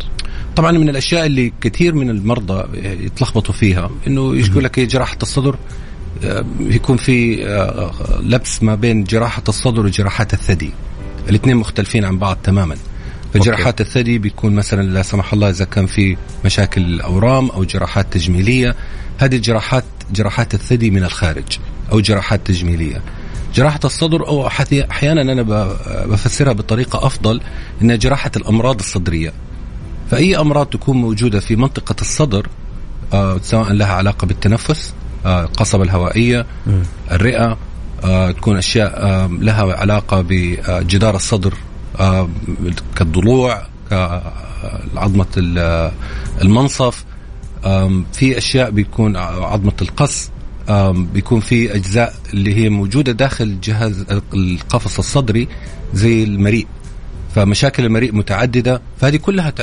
طبعا من الأشياء اللي كثير من المرضى يتلخبطوا فيها إنه يقول لك إيه جراحة الصدر آه، يكون في آه، لبس ما بين جراحة الصدر وجراحات الثدي. الإثنين مختلفين عن بعض تماما. فجراحات الثدي بيكون مثلا لا سمح الله إذا كان في مشاكل الأورام أو جراحات تجميلية. هذه الجراحات جراحات الثدي من الخارج أو جراحات تجميلية. جراحة الصدر أو أحي- أحيانا أنا بفسرها بطريقة أفضل إنها جراحة الأمراض الصدرية. فأي أمراض تكون موجودة في منطقة الصدر آه سواء لها علاقة بالتنفس آه القصبة الهوائية الرئة آه تكون أشياء لها علاقة بجدار الصدر. كالضلوع كعظمة ال- المنصف. في أشياء بيكون عظمة القص. بيكون في أجزاء اللي هي موجودة داخل جهاز القفص الصدري زي المريء. فمشاكل المريء متعددة. فهذه كلها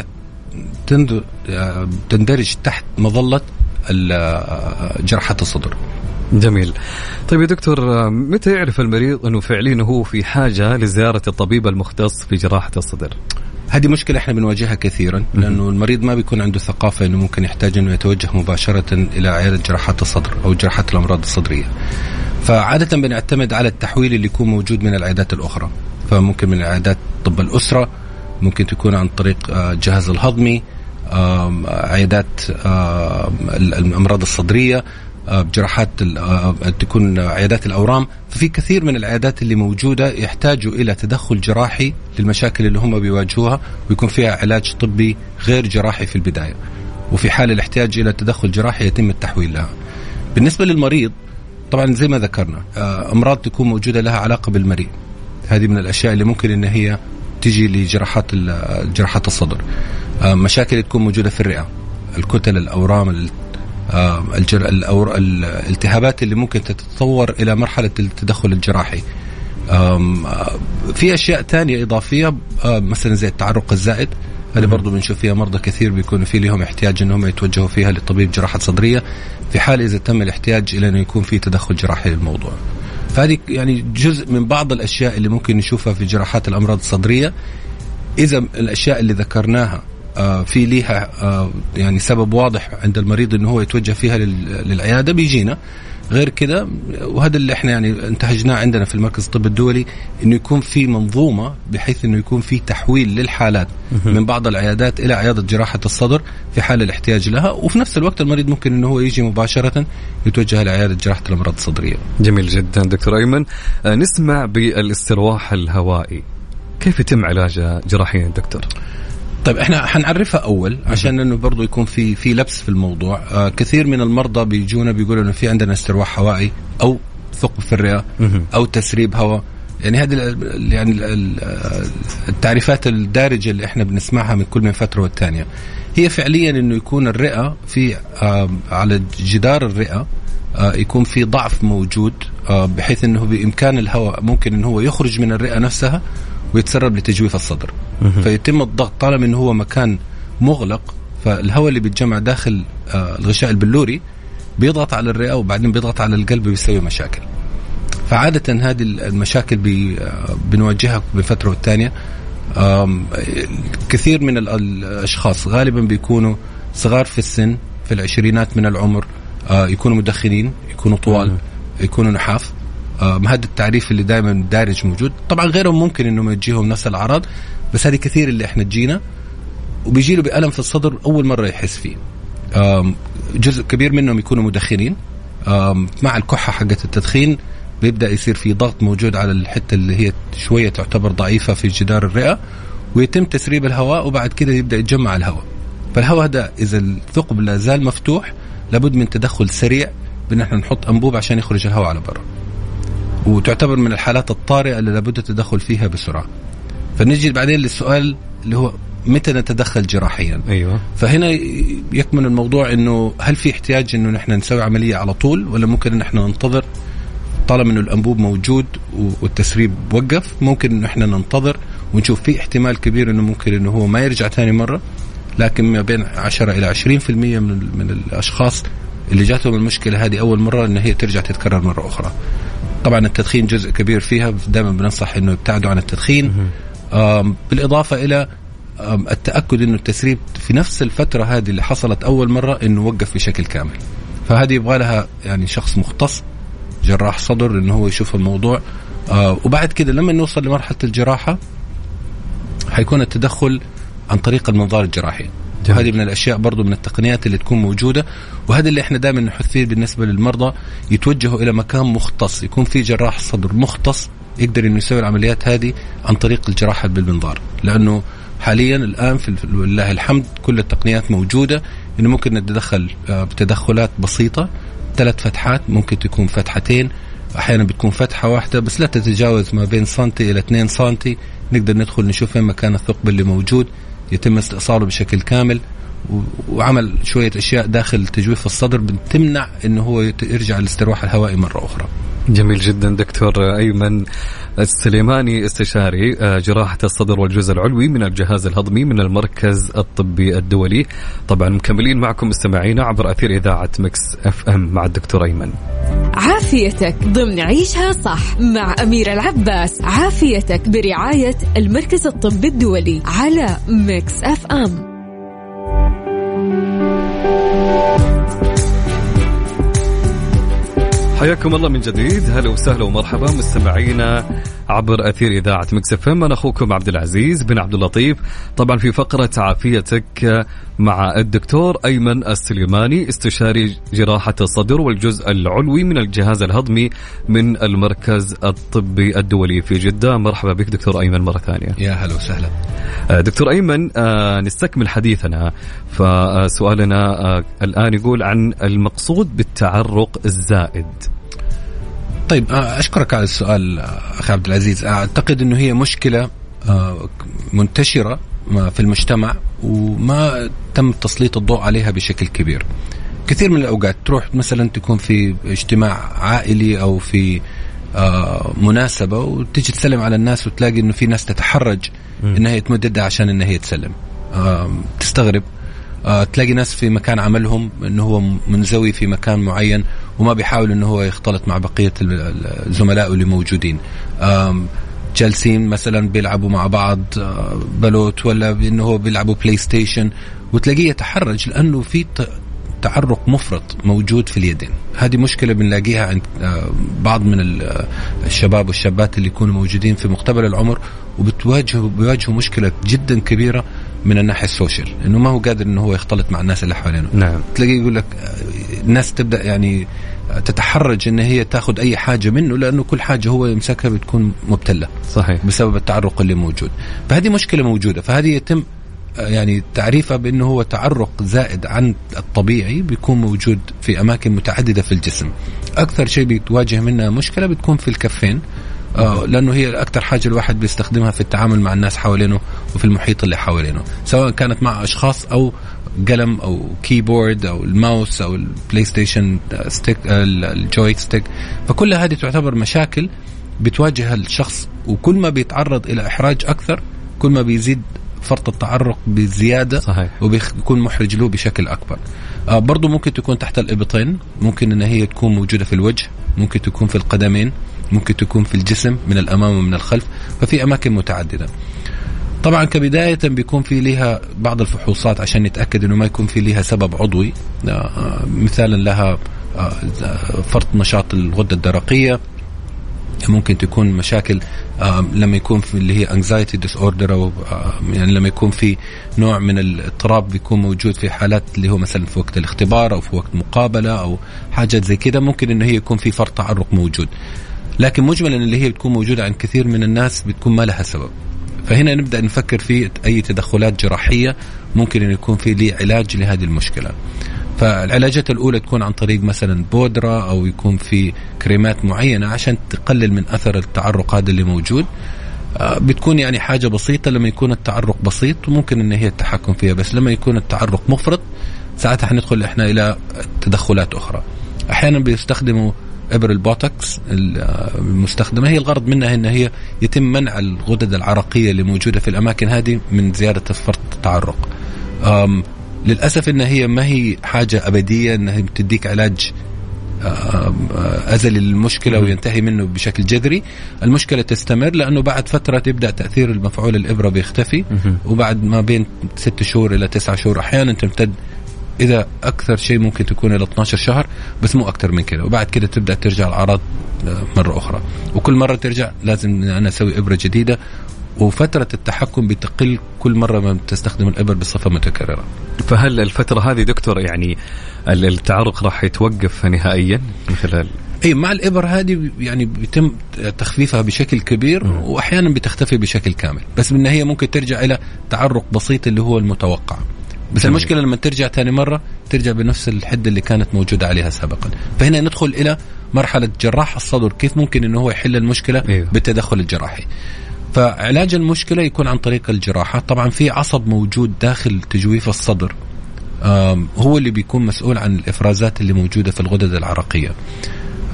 تندرج تحت مظلة ال- آه، جراحة الصدر. جميل. طيب يا دكتور متى يعرف المريض أنه فعليا هو في حاجة لزيارة الطبيب المختص في جراحة الصدر؟ هذه مشكلة إحنا بنواجهها كثيرا لأنه المريض ما بيكون عنده ثقافة إنه ممكن يحتاج إنه يتوجه مباشرة إلى عيادة جراحات الصدر أو جراحات الأمراض الصدرية. فعادة بنعتمد على التحويل اللي يكون موجود من العيادات الأخرى، فممكن من عيادات طب الأسرة، ممكن تكون عن طريق آه، الجهاز الهضمي، آم، عيادات الأمراض الصدرية. آه، جراحات ال- آه، تكون عيادات الأورام. ففي كثير من العيادات اللي موجودة يحتاجوا إلى تدخل جراحي للمشاكل اللي هم بيواجهوها ويكون فيها علاج طبي غير جراحي في البداية. وفي حال الاحتياج إلى تدخل جراحي يتم التحويل لها. بالنسبة للمريض طبعا زي ما ذكرنا آه، أمراض تكون موجودة لها علاقة بالمريء هذه من الأشياء اللي ممكن إن هي تجي لجراحات جراحات الصدر. آه، مشاكل تكون موجودة في الرئة الكتل الأورام ال- آه، الجر... الأور... الالتهابات اللي ممكن تتطور إلى مرحلة التدخل الجراحي. آه، في أشياء تانية إضافية آه، مثلا زي التعرق الزائد. هذه برضو بنشوف فيها مرضى كثير بيكونوا في لهم احتياج إنهم يتوجهوا فيها لطبيب جراحة صدرية. في حال إذا تم الاحتياج إلى انه يكون في تدخل جراحي للموضوع. فهذه يعني جزء من بعض الأشياء اللي ممكن نشوفها في جراحات الأمراض الصدرية. إذا الأشياء اللي ذكرناها آه، في ليها آه، يعني سبب واضح عند المريض إنه هو يتوجه فيها لل- للعيادة. بيجينا. غير كده وهذا اللي إحنا يعني انتهجناه عندنا في المركز الطبي الدولي إنه يكون في منظومة بحيث إنه يكون في تحويل للحالات من بعض العيادات إلى عيادة جراحة الصدر في حال الاحتياج لها. وفي نفس الوقت المريض ممكن إنه هو يجي مباشرة يتوجه لعياده جراحة الأمراض الصدرية. جميل جدا. دكتور أيمن آه، نسمع بالاسترواح الهوائي. كيف يتم علاجها جراحيا دكتور؟ طيب إحنا حنعرفها أول عشان إنه برضه يكون في في لبس في الموضوع. آه كثير من المرضى بيجونا بيقولوا إنه في عندنا استرواح هوائي أو ثقب في الرئة أو تسريب هواء. يعني هذه يعني ال- ال- التعريفات الدارجة اللي إحنا بنسمعها من كل من فترة والتانية. هي فعليا إنه يكون الرئة في آه على جدار الرئة آه يكون في ضعف موجود آه بحيث إنه بإمكان الهواء ممكن إنه هو يخرج من الرئة نفسها ويتسرب لتجويف الصدر. فيتم الضغط طالما إنه هو مكان مغلق. فالهواء اللي بيتجمع داخل آه الغشاء البلوري بيضغط على الرئة وبعدين بيضغط على القلب ويسوي مشاكل. فعادة هذه المشاكل آه، بنواجهها من فترة والتانية. كثير من ال- الأشخاص غالبا بيكونوا صغار في السن في العشرينات من العمر آه، يكونوا مدخنين يكونوا طوال يكونوا نحاف. هذا التعريف اللي دائما دارج موجود. طبعا غيرهم ممكن انهم يجيهم نفس الأعراض بس هذه كثير اللي إحنا تجينا وبيجي له بألم في الصدر أول مرة يحس فيه. جزء كبير منهم يكونوا مدخنين. مع الكحة حقت التدخين بيبدأ يصير في ضغط موجود على الحتة اللي هي شوية تعتبر ضعيفة في جدار الرئة ويتم تسريب الهواء وبعد كده يبدأ يتجمع الهواء. فالهواء ده إذا الثقب لا زال مفتوح لابد من تدخل سريع بأن إحنا نحط أنبوب عشان يخرج الهواء على برا وتعتبر من الحالات الطارئة اللي لابد التدخل فيها بسرعة. فنجي بعدين للسؤال اللي هو متى نتدخل جراحيا؟ أيوه. فهنا يكمن الموضوع إنه هل في احتياج إنه نحن نسوي عملية على طول ولا ممكن إن إحنا ننتظر؟ طالما إنه الأنبوب موجود والتسريب وقف ممكن انه إحنا ننتظر ونشوف. في احتمال كبير إنه ممكن إنه هو ما يرجع ثاني مرة لكن ما بين 10 إلى 20% من من الأشخاص اللي جاتهم المشكلة هذه أول مرة ان هي ترجع تتكرر مرة أخرى. طبعا التدخين جزء كبير فيها دائما بننصح إنه يبتعدوا عن التدخين. بالإضافة إلى التأكد إنه التسريب في نفس الفترة هذه اللي حصلت أول مرة إنه وقف بشكل كامل. فهذه يبغى لها يعني شخص مختص جراح صدر إنه هو يشوف الموضوع. آه وبعد كده لما نوصل لمرحلة الجراحة حيكون التدخل عن طريق المنظار الجراحي. وهذه من الأشياء برضو من التقنيات اللي تكون موجودة وهذا اللي إحنا دائما نحث فيه بالنسبة للمرضى يتوجهوا إلى مكان مختص يكون في جراح صدر مختص يقدر إنه يسوي العمليات هذه عن طريق الجراحة بالمنظار. لأنه حاليا الآن في لله الحمد كل التقنيات موجودة إنه ممكن نتدخل آه، بتدخلات بسيطة ثلاث فتحات ممكن تكون فتحتين أحيانا بتكون فتحة واحدة بس لا تتجاوز ما بين سنتي إلى 2 سنتي نقدر ندخل نشوف فين مكان الثقب اللي موجود. يتم استئصاله بشكل كامل وعمل شوية أشياء داخل تجويف الصدر بتمنع إنه هو يرجع للاسترواح الهوائي مرة أخرى. جميل جدا دكتور أيمن السليماني استشاري آه، جراحة الصدر والجزء العلوي من الجهاز الهضمي من المركز الطبي الدولي. طبعا مكملين معكم مستمعينا عبر أثير إذاعة Mix FM مع الدكتور أيمن. عافيتك ضمن عيشها صح مع أميرة العباس. عافيتك برعاية المركز الطبي الدولي على Mix FM. حياكم الله من جديد. هلا وسهلا ومرحبا مستمعينا عبر أثير إذاعة Mix أنا أخوكم عبد العزيز بن عبد اللطيف. طبعا في فقرة عافيتك مع الدكتور أيمن السليماني استشاري جراحة الصدر والجزء العلوي من الجهاز الهضمي من المركز الطبي الدولي في جدة. مرحبا بك دكتور أيمن مرة ثانية. يا هلا وسهلا. آه، دكتور أيمن آه، نستكمل حديثنا. فسؤالنا آه، الآن يقول عن المقصود بالتعرق الزائد. طيب أشكرك على السؤال أخي عبد العزيز. أعتقد إنه هي مشكلة منتشرة في المجتمع وما تم تسليط الضوء عليها بشكل كبير. كثير من الأوقات تروح مثلا تكون في اجتماع عائلي أو في مناسبة وتجي تسلم على الناس وتلاقي إنه في ناس تتحرج إنها هي تمد يدها عشان إنها هي تسلم تستغرب. آه تلاقي ناس في مكان عملهم إنه هو منزوي في مكان معين وما بيحاول إنه هو يختلط مع بقية الزملاء اللي موجودين. جالسين مثلا بيلعبوا مع بعض آه، بلوت ولا إنه هو بيلعبوا PlayStation وتلاقيه يتحرج لأنه في تعرق مفرط موجود في اليدين. هذه مشكلة بنلاقيها عند آه، بعض من الشباب والشابات اللي يكونوا موجودين في مقتبل العمر وبتواجهوا بيواجهوا مشكلة جدا كبيرة من الناحية السوشيال إنه ما هو قادر إنه هو يختلط مع الناس اللي حوالينه. نعم. تلاقيه يقول لك الناس تبدأ يعني تتحرج إن هي تاخذ أي حاجة منه لأنه كل حاجة هو يمسكها بتكون مبتلة صحيح. بسبب التعرق اللي موجود. فهذه مشكلة موجودة فهذه يتم يعني تعريفه بإنه هو تعرق زائد عن الطبيعي بيكون موجود في أماكن متعددة في الجسم. أكثر شيء بتواجه منها مشكلة بتكون في الكفين لأنه هي أكثر حاجة الواحد بيستخدمها في التعامل مع الناس حوالينه وفي المحيط اللي حوالينه، سواء كانت مع أشخاص أو قلم أو keyboard أو الماوس أو ال PlayStation stick ال joystick فكل هذه تعتبر مشاكل بتواجه الشخص وكل ما بيتعرض إلى إحراج أكثر كل ما بيزيد فرط التعرق بزيادة صحيح. وبيكون محرج له بشكل أكبر. آه برضو ممكن تكون تحت الإبطين ممكن إن هي تكون موجودة في الوجه ممكن تكون في القدمين. ممكن تكون في الجسم من الأمام ومن الخلف ففي أماكن متعددة. طبعا كبداية بيكون في لها بعض الفحوصات عشان نتأكد إنه ما يكون في لها سبب عضوي. آه, آه، مثالا لها آه فرط نشاط الغدة الدرقية. ممكن تكون مشاكل لما يكون في اللي هي anxiety disorder أو يعني لما يكون في نوع من الاضطراب بيكون موجود في حالات اللي هو مثلا في وقت الاختبار أو في وقت مقابلة أو حاجات زي كده. ممكن إنه هي يكون في فرط تعرق موجود. لكن مجملا اللي هي بتكون موجودة عند كثير من الناس بتكون ما لها سبب. فهنا نبدأ نفكر في أي تدخلات جراحية ممكن إن يكون في أي علاج لهذه المشكلة. فالعلاجات الأولى تكون عن طريق مثلا بودرة أو يكون في كريمات معينة عشان تقلل من أثر التعرق هذا اللي موجود. آه، بتكون يعني حاجة بسيطة لما يكون التعرق بسيط وممكن إن هي التحكم فيها بس لما يكون التعرق مفرط ساعتها حندخل إحنا إلى تدخلات أخرى. أحيانا بيستخدموا ابر البوتوكس المستخدمة. هي الغرض منها إن هي يتم منع الغدد العرقيه اللي موجودة في الأماكن هذه من زيادة فرط التعرق. للأسف إن هي ما هي حاجة أبدية انها بتديك علاج ازلي للمشكله وينتهي منه بشكل جذري، المشكلة تستمر لأنه بعد فترة تبدا تأثير المفعول الإبرة بيختفي. وبعد ما بين ست شهور إلى تسعة شهور أحيانا تمتد إذا أكثر شيء ممكن تكون إلى 12 شهر بس مو أكثر من كذا وبعد كذا تبدأ ترجع الأعراض آه، مرة أخرى. وكل مرة ترجع لازم أنا أسوي إبرة جديدة. وفترة التحكم بتقل كل مرة ما تستخدم الإبر بصفة متكررة. فهل الفترة هذه دكتور يعني ال- التعرق راح يتوقف نهائيا من خلال؟ إي مع الإبر هذه يعني بيتم تخفيفها بشكل كبير واحيانا بتختفي بشكل كامل. بس بالنهاية ممكن ترجع إلى تعرق بسيط اللي هو المتوقع. بس جميل. المشكلة لما ترجع ثاني مرة ترجع بنفس الحدة اللي كانت موجودة عليها سابقا. فهنا ندخل إلى مرحلة جراح الصدر كيف ممكن إنه هو يحل المشكلة أيوه. بالتدخل الجراحي. فعلاج المشكلة يكون عن طريق الجراحة. طبعا في عصب موجود داخل تجويف الصدر. هو اللي بيكون مسؤول عن الإفرازات اللي موجودة في الغدد العرقية.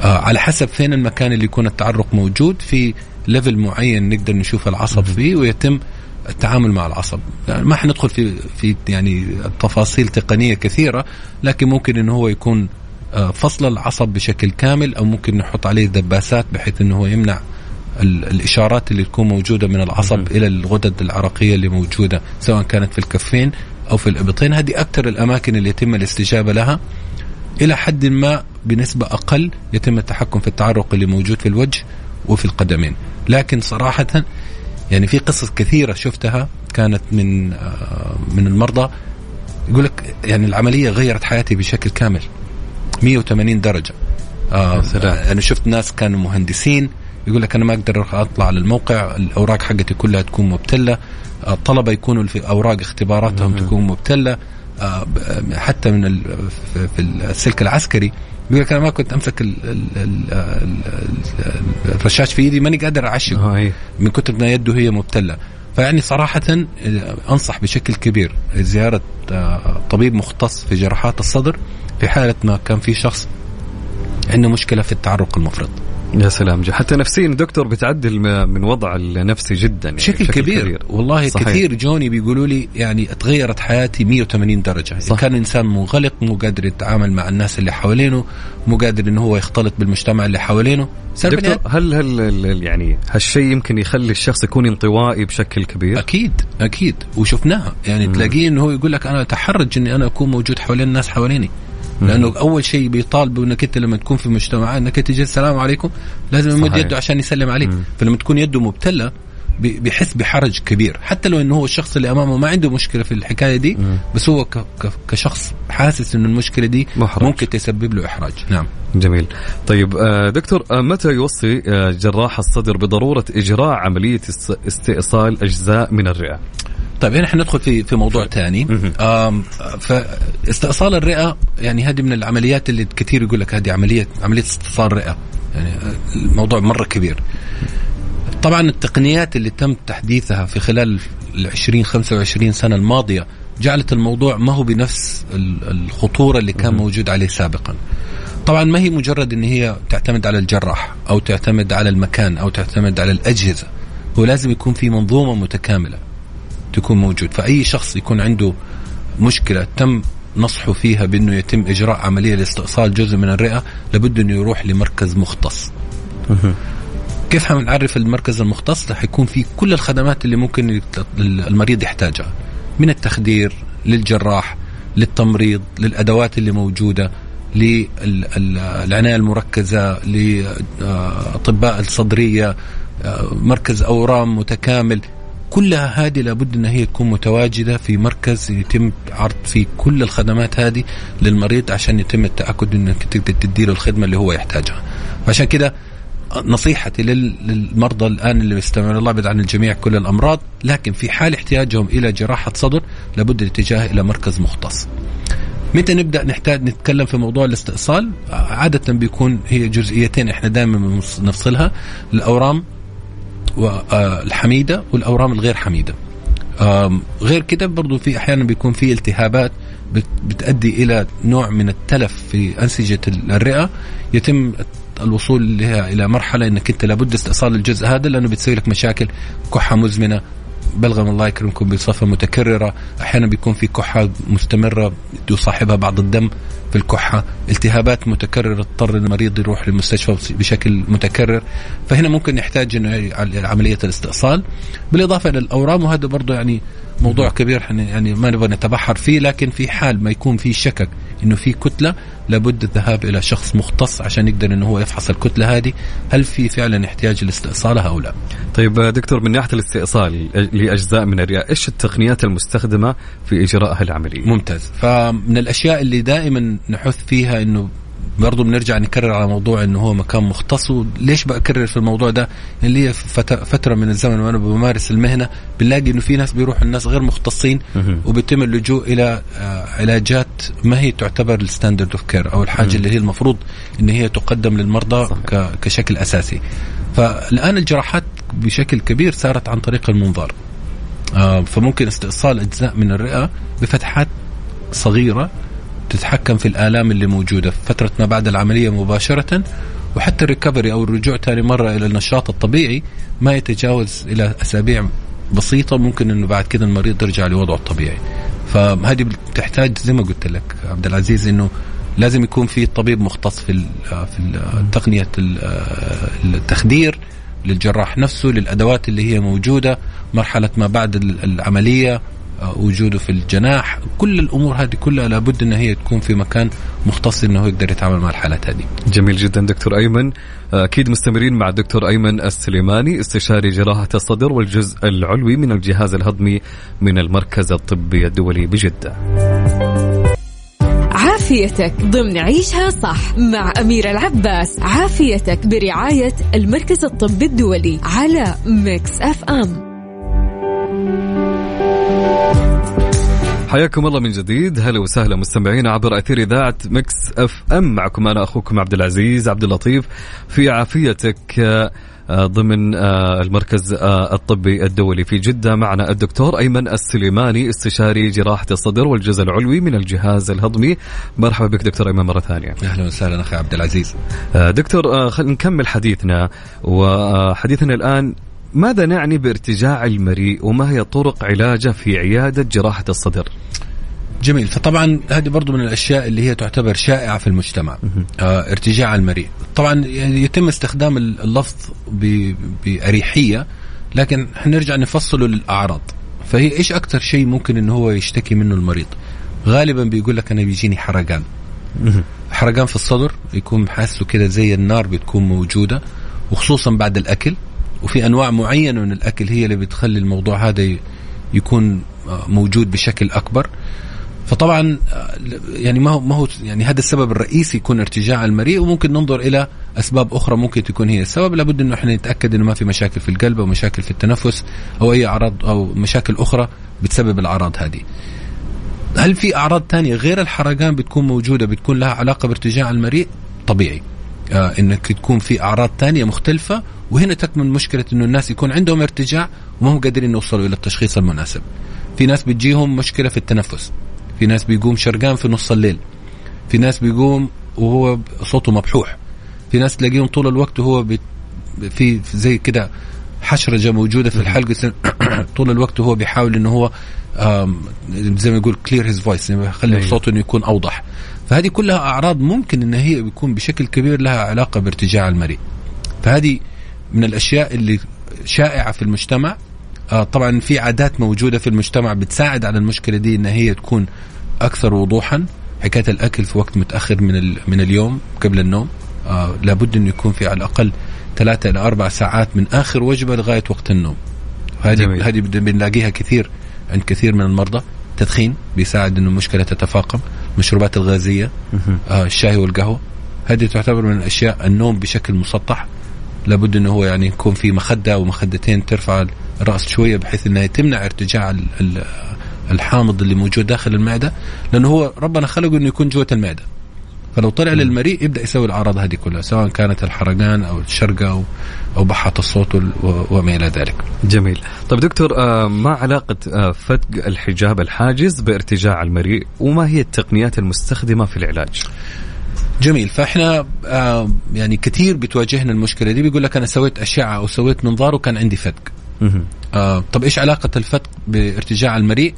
آه، على حسب فين المكان اللي يكون التعرق موجود. في ليفل معين نقدر نشوف العصب فيه ويتم التعامل مع العصب. يعني ما حندخل في في يعني تفاصيل تقنية كثيرة لكن ممكن إنه هو يكون آه، فصل العصب بشكل كامل أو ممكن نحط عليه دباسات بحيث إنه هو يمنع ال- الإشارات اللي تكون موجودة من العصب إلى الغدد العرقية اللي موجودة سواء كانت في الكفين أو في الإبطين. هذه أكثر الأماكن اللي يتم الاستجابة لها. إلى حد ما بنسبة أقل يتم التحكم في التعرق اللي موجود في الوجه وفي القدمين. لكن صراحة يعني في قصص كثيرة شفتها كانت من آه، من المرضى. يقول لك يعني العملية غيرت حياتي بشكل كامل 180 درجة. آه سلام. أنا شفت ناس كانوا مهندسين. يقول لك أنا ما أقدر أطلع على الموقع الأوراق حقتي كلها تكون مبتلة. آه، الطلبه يكونوا في أوراق اختباراتهم تكون مبتلة. آه، حتى من في- السلك العسكري يقول لك أنا ما كنت أمسك ال- ال- ال- ال- ال- الرشاش في إيدي ماني قادر أعشق آه إيه. من كتر ما يده هي مبتلة فيعني صراحة آه، أنصح بشكل كبير زيارة آه، طبيب مختص في جراحات الصدر في حالة ما كان في شخص عنده مشكلة في التعرق المفرط يا سلام جا. حتى نفسيا دكتور بتعدل من وضع النفسي جدا يعني بشكل كبير, والله صحيح. كثير جوني بيقولوا لي يعني تغيرت حياتي 180 درجة صح. كان إنسان منغلق مو قادر يتعامل مع الناس اللي حوالينه مو قادر إنه هو يختلط بالمجتمع اللي حوالينه دكتور هل هل يعني هالشيء يمكن يخلي الشخص يكون انطوائي بشكل كبير؟ أكيد أكيد وشفناها يعني. تلاقيه انه هو يقول لك أنا أتحرج إني أنا أكون موجود حوالين الناس حواليني لأنه أول شيء بيطالبوا إنك أنت لما تكون في مجتمع إنك أنت تجي السلام عليكم لازم يمد. يده عشان يسلم عليك مم. فلما تكون يده مبتلة بي- بيحس بحرج كبير حتى لو إنه هو الشخص اللي أمامه ما عنده مشكلة في الحكاية دي مم. بس هو كشخص حاسس إنه المشكلة دي محرج. ممكن تسبب له إحراج نعم جميل طيب آه، دكتور آه، متى يوصي آه، جراح الصدر بضرورة إجراء عملية است- استئصال أجزاء من الرئة؟ طيب هنا حندخل في في موضوع ثاني فاستئصال الرئة يعني هذه من العمليات اللي كثير يقول لك هذه عمليه عملية استئصال رئه يعني الموضوع مرة كبير. طبعا التقنيات اللي تم تحديثها في خلال ال 20 25 سنة الماضية جعلت الموضوع ما هو بنفس ال- الخطورة اللي كان موجود عليه سابقا. طبعا ما هي مجرد إن هي تعتمد على الجراح أو تعتمد على المكان أو تعتمد على الأجهزة هو لازم يكون في منظومة متكاملة. تكون موجود. فأي شخص يكون عنده مشكلة تم نصحه فيها بأنه يتم إجراء عملية لاستئصال جزء من الرئة لابد أنه يروح لمركز مختص. كيف حنعرف المركز المختص؟ رح يكون في كل الخدمات اللي ممكن المريض يحتاجها. من التخدير للجراح للتمريض للأدوات اللي موجودة للعناية المركزة لأطباء الصدرية آه، مركز أورام متكامل. كلها هذه لابد ان هي تكون متواجدة في مركز يتم عرض فيه كل الخدمات هذه للمريض عشان يتم التأكد إنك تقدر تديله الخدمة اللي هو يحتاجها. عشان كده نصيحتي لل- للمرضى الآن اللي يستمعون الله يبعد عن الجميع كل الأمراض لكن في حال احتياجهم إلى جراحة صدر لابد الاتجاه إلى مركز مختص. متى نبدأ نحتاج نتكلم في موضوع الاستئصال؟ عادة بيكون هي جزئيتين إحنا دائما بنفصلها الأورام والحميدة والأورام الغير حميدة. غير كده برضو في أحيانا بيكون في التهابات بت- بتؤدي إلى نوع من التلف في أنسجة ال- الرئة. يتم الوصول لها إلى مرحلة إنك أنت لابد استئصال الجزء هذا لأنه بتسوي لك مشاكل كحة مزمنة بلغم الله يكرمكم بصفة متكررة. أحيانا بيكون في كحة مستمرة يصاحبها بعض الدم. في الكحة التهابات متكررة اضطر المريض يروح للمستشفى بشكل متكرر. فهنا ممكن يحتاج عملية الاستئصال. بالإضافة إلى الأورام وهذا برضه يعني موضوع كبير إحنا يعني ما نبغى نتبحر فيه لكن في حال ما يكون في شكك إنه في كتلة لابد الذهاب إلى شخص مختص عشان يقدر إنه هو يفحص الكتلة هذه. هل في فعلا احتياج لاستئصالها أو لا طيب دكتور من ناحية الاستئصال لأجزاء من الرئه إيش التقنيات المستخدمة في اجراء هالعمليه ممتاز. فمن الأشياء اللي دائما نحث فيها إنه برضو بنرجع نكرر على موضوع إنه هو مكان مختص. وليش بكرر في الموضوع ده؟ اللي هي فت- فترة من الزمن وأنا بمارس المهنة بنلاقي إنه في ناس بيروحوا الناس غير مختصين. وبيتم اللجوء إلى آه، علاجات ما هي تعتبر ال standard of care أو الحاجة اللي هي المفروض إن هي تقدم للمرضى صحيح. كشكل أساسي. فالآن الجراحات بشكل كبير صارت عن طريق المنظار. آه، فممكن استئصال أجزاء من الرئة بفتحات صغيرة تتحكم في الآلام اللي موجودة. في فتره ما بعد العملية مباشرة وحتى ال recovery أو الرجوع ثاني مرة إلى النشاط الطبيعي ما يتجاوز إلى أسابيع بسيطة. ممكن إنه بعد كده المريض يرجع لوضعه الطبيعي. فهذه بتحتاج زي ما قلت لك عبد العزيز إنه لازم يكون في طبيب مختص في في ال- التخدير للجراح نفسه للأدوات اللي هي موجودة مرحلة ما بعد ال- العملية آه، وجوده في الجناح. كل الأمور هذه كلها لابد إن هي تكون في مكان مختص إنه يقدر يتعامل مع الحالات هذه. جميل جدا دكتور أيمن. أكيد مستمرين مع الدكتور أيمن السليماني استشاري جراحة الصدر والجزء العلوي من الجهاز الهضمي من المركز الطبي الدولي بجدة. عافيتك ضمن عيشها صح مع أميرة العباس. عافيتك برعاية المركز الطبي الدولي على Mix FM. حياكم الله من جديد. هلا وسهلا مستمعين عبر أثير إذاعة Mix FM. معكم أنا أخوكم عبد العزيز عبد اللطيف في عافيتك آه، آه، ضمن آه، المركز الطبي الدولي في جدة. معنا الدكتور أيمن السليماني استشاري جراحة الصدر والجزء العلوي من الجهاز الهضمي. مرحبا بك دكتور أيمن مرة ثانية. أهلا وسهلا أخي عبد العزيز. دكتور خلينا نكمل حديثنا. وحديثنا الآن ماذا نعني بارتجاع المريء وما هي طرق علاجه في عيادة جراحة الصدر؟ جميل. فطبعا هذه برضو من الأشياء اللي هي تعتبر شائعة في المجتمع آه ارتجاع المريء. طبعا يعني يتم استخدام اللفظ بأريحية لكن حنرجع نفصله للأعراض. فهي إيش أكثر شيء ممكن انه هو يشتكي منه المريض؟ غالبا بيقول لك أنا بيجيني حرقان. حرقان في الصدر يكون حاسه كده زي النار بتكون موجودة وخصوصا بعد الأكل. وفي أنواع معينة من الأكل هي اللي بتخلي الموضوع هذا يكون آه، موجود بشكل أكبر. فطبعا آه، يعني ما هو ما هو يعني هذا السبب الرئيسي يكون ارتجاع المريء وممكن ننظر إلى أسباب أخرى ممكن تكون هي. السبب لابد إنه إحنا نتأكد إنه ما في مشاكل في القلب أو مشاكل في التنفس أو أي أعراض أو مشاكل أخرى بتسبب الأعراض هذه. هل في أعراض تانية غير الحرقان بتكون موجودة بتكون لها علاقة بارتجاع المريء؟ طبيعي. آه إنك تكون في أعراض تانية مختلفة وهنا تكمن مشكلة إنه الناس يكون عندهم ارتجاع وما هم قادرين يوصلوا إلى التشخيص المناسب. في ناس بتجيهم مشكلة في التنفس. في ناس بيقوم شرقان في نص الليل. في ناس بيقوم وهو صوته مبحوح. في ناس تلاقيهم طول الوقت وهو بي في زي كده حشرجه موجودة في الحلق. طول الوقت وهو بيحاول إنه هو زي ما يقول clear his voice يخلي أيوة. صوته إنه يكون أوضح. فهذه كلها أعراض ممكن ان هي بيكون بشكل كبير لها علاقة بارتجاع المريء فهذه من الأشياء اللي شائعة في المجتمع. آه طبعا في عادات موجودة في المجتمع بتساعد على المشكلة دي إن هي تكون أكثر وضوحا. حكاية الأكل في وقت متأخر من من اليوم قبل النوم. آه لابد إنه يكون في على الأقل ثلاثة إلى أربع ساعات من آخر وجبة لغاية وقت النوم. هذه. هذه بنلاقيها كثير عند كثير من المرضى. تدخين بيساعد إنه المشكلة تتفاقم. المشروبات الغازية آه الشاي والقهوة. هذه تعتبر من الأشياء النوم بشكل مسطح. لابد إنه هو يعني يكون في مخدة أو مخدتين ترفع الرأس شوية بحيث إنها تمنع ارتجاع ال- ال- الحامض اللي موجود داخل المعدة لأنه هو ربنا خلقه إنه يكون جوة المعدة. فلو طلع للمريء يبدأ يسوي الأعراض هذه كلها سواء كانت الحرقان أو الشرقة أو أو بحه الصوت وما إلى ذلك. جميل. طيب دكتور آه، ما علاقة آه، فتق الحجاب الحاجز بارتجاع المريء؟ وما هي التقنيات المستخدمة في العلاج؟ جميل فإحنا آه يعني كثير بتواجهنا المشكلة دي بيقول لك أنا سويت أشعة أو سويت منظار وكان عندي فتق. آه طب إيش علاقة الفتق بارتجاع المريء؟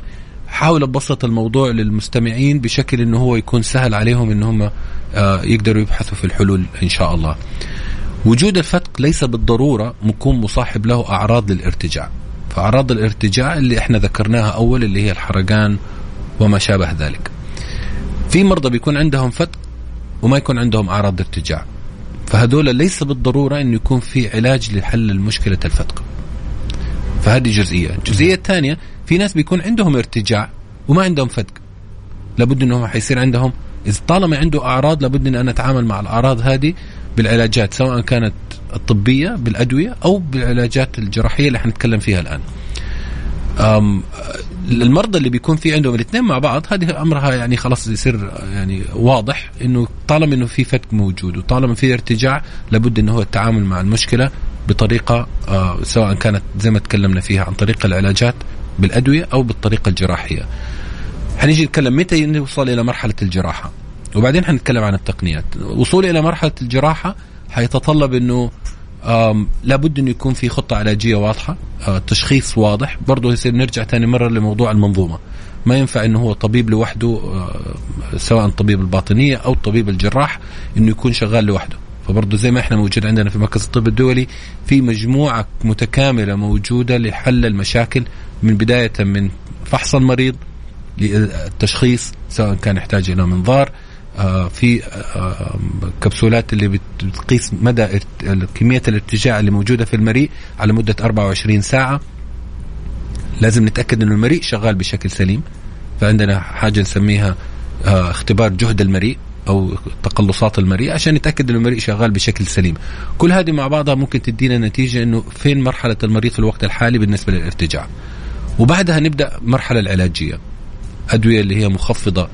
حاول أبسط الموضوع للمستمعين بشكل إنه هو يكون سهل عليهم إن هم آه يقدروا يبحثوا في الحلول إن شاء الله. وجود الفتق ليس بالضرورة مكون مصاحب له أعراض للارتجاع. فأعراض الارتجاع اللي إحنا ذكرناها أول اللي هي الحرقان وما شابه ذلك. في مرضى بيكون عندهم فتق وما يكون عندهم أعراض ارتجاع. فهذول ليس بالضرورة انه يكون في علاج لحل مشكله الفتق. فهذه جزئية، الجزئية الثانية في ناس بيكون عندهم ارتجاع وما عندهم فتق. لابد إنهم حيصير عندهم إذا طالما عنده أعراض لابد إن أنا أتعامل مع الأعراض هذه بالعلاجات سواء كانت الطبية بالأدوية أو بالعلاجات الجراحية اللي حنتكلم فيها الآن. المرضى اللي بيكون في عندهم الاثنين مع بعض هذه أمرها يعني خلاص يصير يعني واضح إنه طالما إنه في فتق موجود وطالما في ارتجاع لابد إنه هو التعامل مع المشكلة بطريقة آه سواء كانت زي ما تكلمنا فيها عن طريق العلاجات بالأدوية أو بالطريقة الجراحية. حنيجي نتكلم متى نوصل إلى مرحلة الجراحة وبعدين حنتكلم عن التقنيات. وصول إلى مرحلة الجراحة حيتطلب إنه لابد إنه يكون في خطة علاجية واضحة آه، تشخيص واضح. برضه يصير نرجع ثاني مرة لموضوع المنظومة. ما ينفع إنه هو طبيب لوحده آه، سواء طبيب الباطنية أو طبيب الجراح إنه يكون شغال لوحده. فبرضه زي ما إحنا موجود عندنا في مركز الطب الدولي في مجموعة متكاملة موجودة لحل المشاكل من بداية من فحص المريض للتشخيص سواء كان يحتاج إلى منظار في آه، كبسولات اللي بت- بتقيس مدى كمية الارتجاع اللي موجودة في المريء على مدة 24 ساعة. لازم نتأكد إنه المريء شغال بشكل سليم. فعندنا حاجة نسميها آه، اختبار جهد المريء أو تقلصات المريء عشان نتأكد إنه المريء شغال بشكل سليم. كل هذه مع بعضها ممكن تدينا نتيجة إنه فين مرحلة المريض في الوقت الحالي بالنسبة للارتجاع. وبعدها نبدأ المرحله العلاجية. أدوية اللي هي مخفضة.